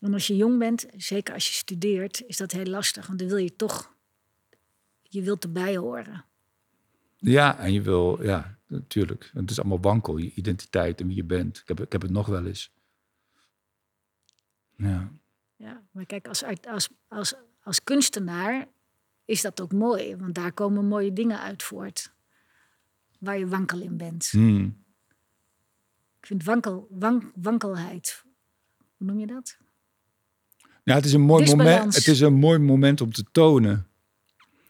En als je jong bent, zeker als je studeert, is dat heel lastig. Want dan wil je toch, je wilt erbij horen. Ja, en je wil, ja, natuurlijk. Het is allemaal wankel, je identiteit en wie je bent. Ik heb, ik heb het nog wel eens. Ja, Ja, maar kijk, als, als, als, als kunstenaar is dat ook mooi, want daar komen mooie dingen uit voort. Waar je wankel in bent. Hmm. Ik vind wankel, wank, wankelheid, hoe noem je dat? ja het, is een mooi Disbalans. moment, het is een mooi moment om te tonen.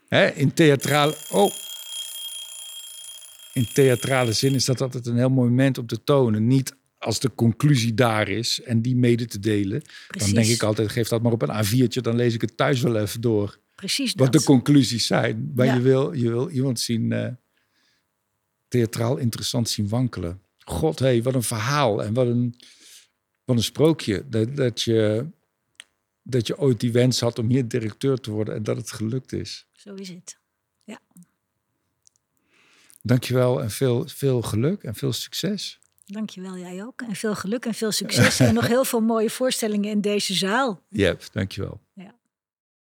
Hè, in theatrale... Oh. In theatrale zin is dat altijd een heel mooi moment om te tonen. Niet als de conclusie daar is en die mede te delen. Precies. Dan denk ik altijd, geef dat maar op een A4'tje. Dan lees ik het thuis wel even door. Precies Wat dat. de conclusies zijn. Maar Ja. je, wil, je wil iemand zien... eh, theatraal interessant zien wankelen. God, hé, hey, wat een verhaal en wat een, wat een sprookje. Dat, dat, je, dat je ooit die wens had om hier directeur te worden en dat het gelukt is. Zo is het. Ja. Dankjewel en veel, veel geluk en veel succes. Dankjewel, jij ook. En veel geluk en veel succes. en nog heel veel mooie voorstellingen in deze zaal. Jep, dankjewel. Ja.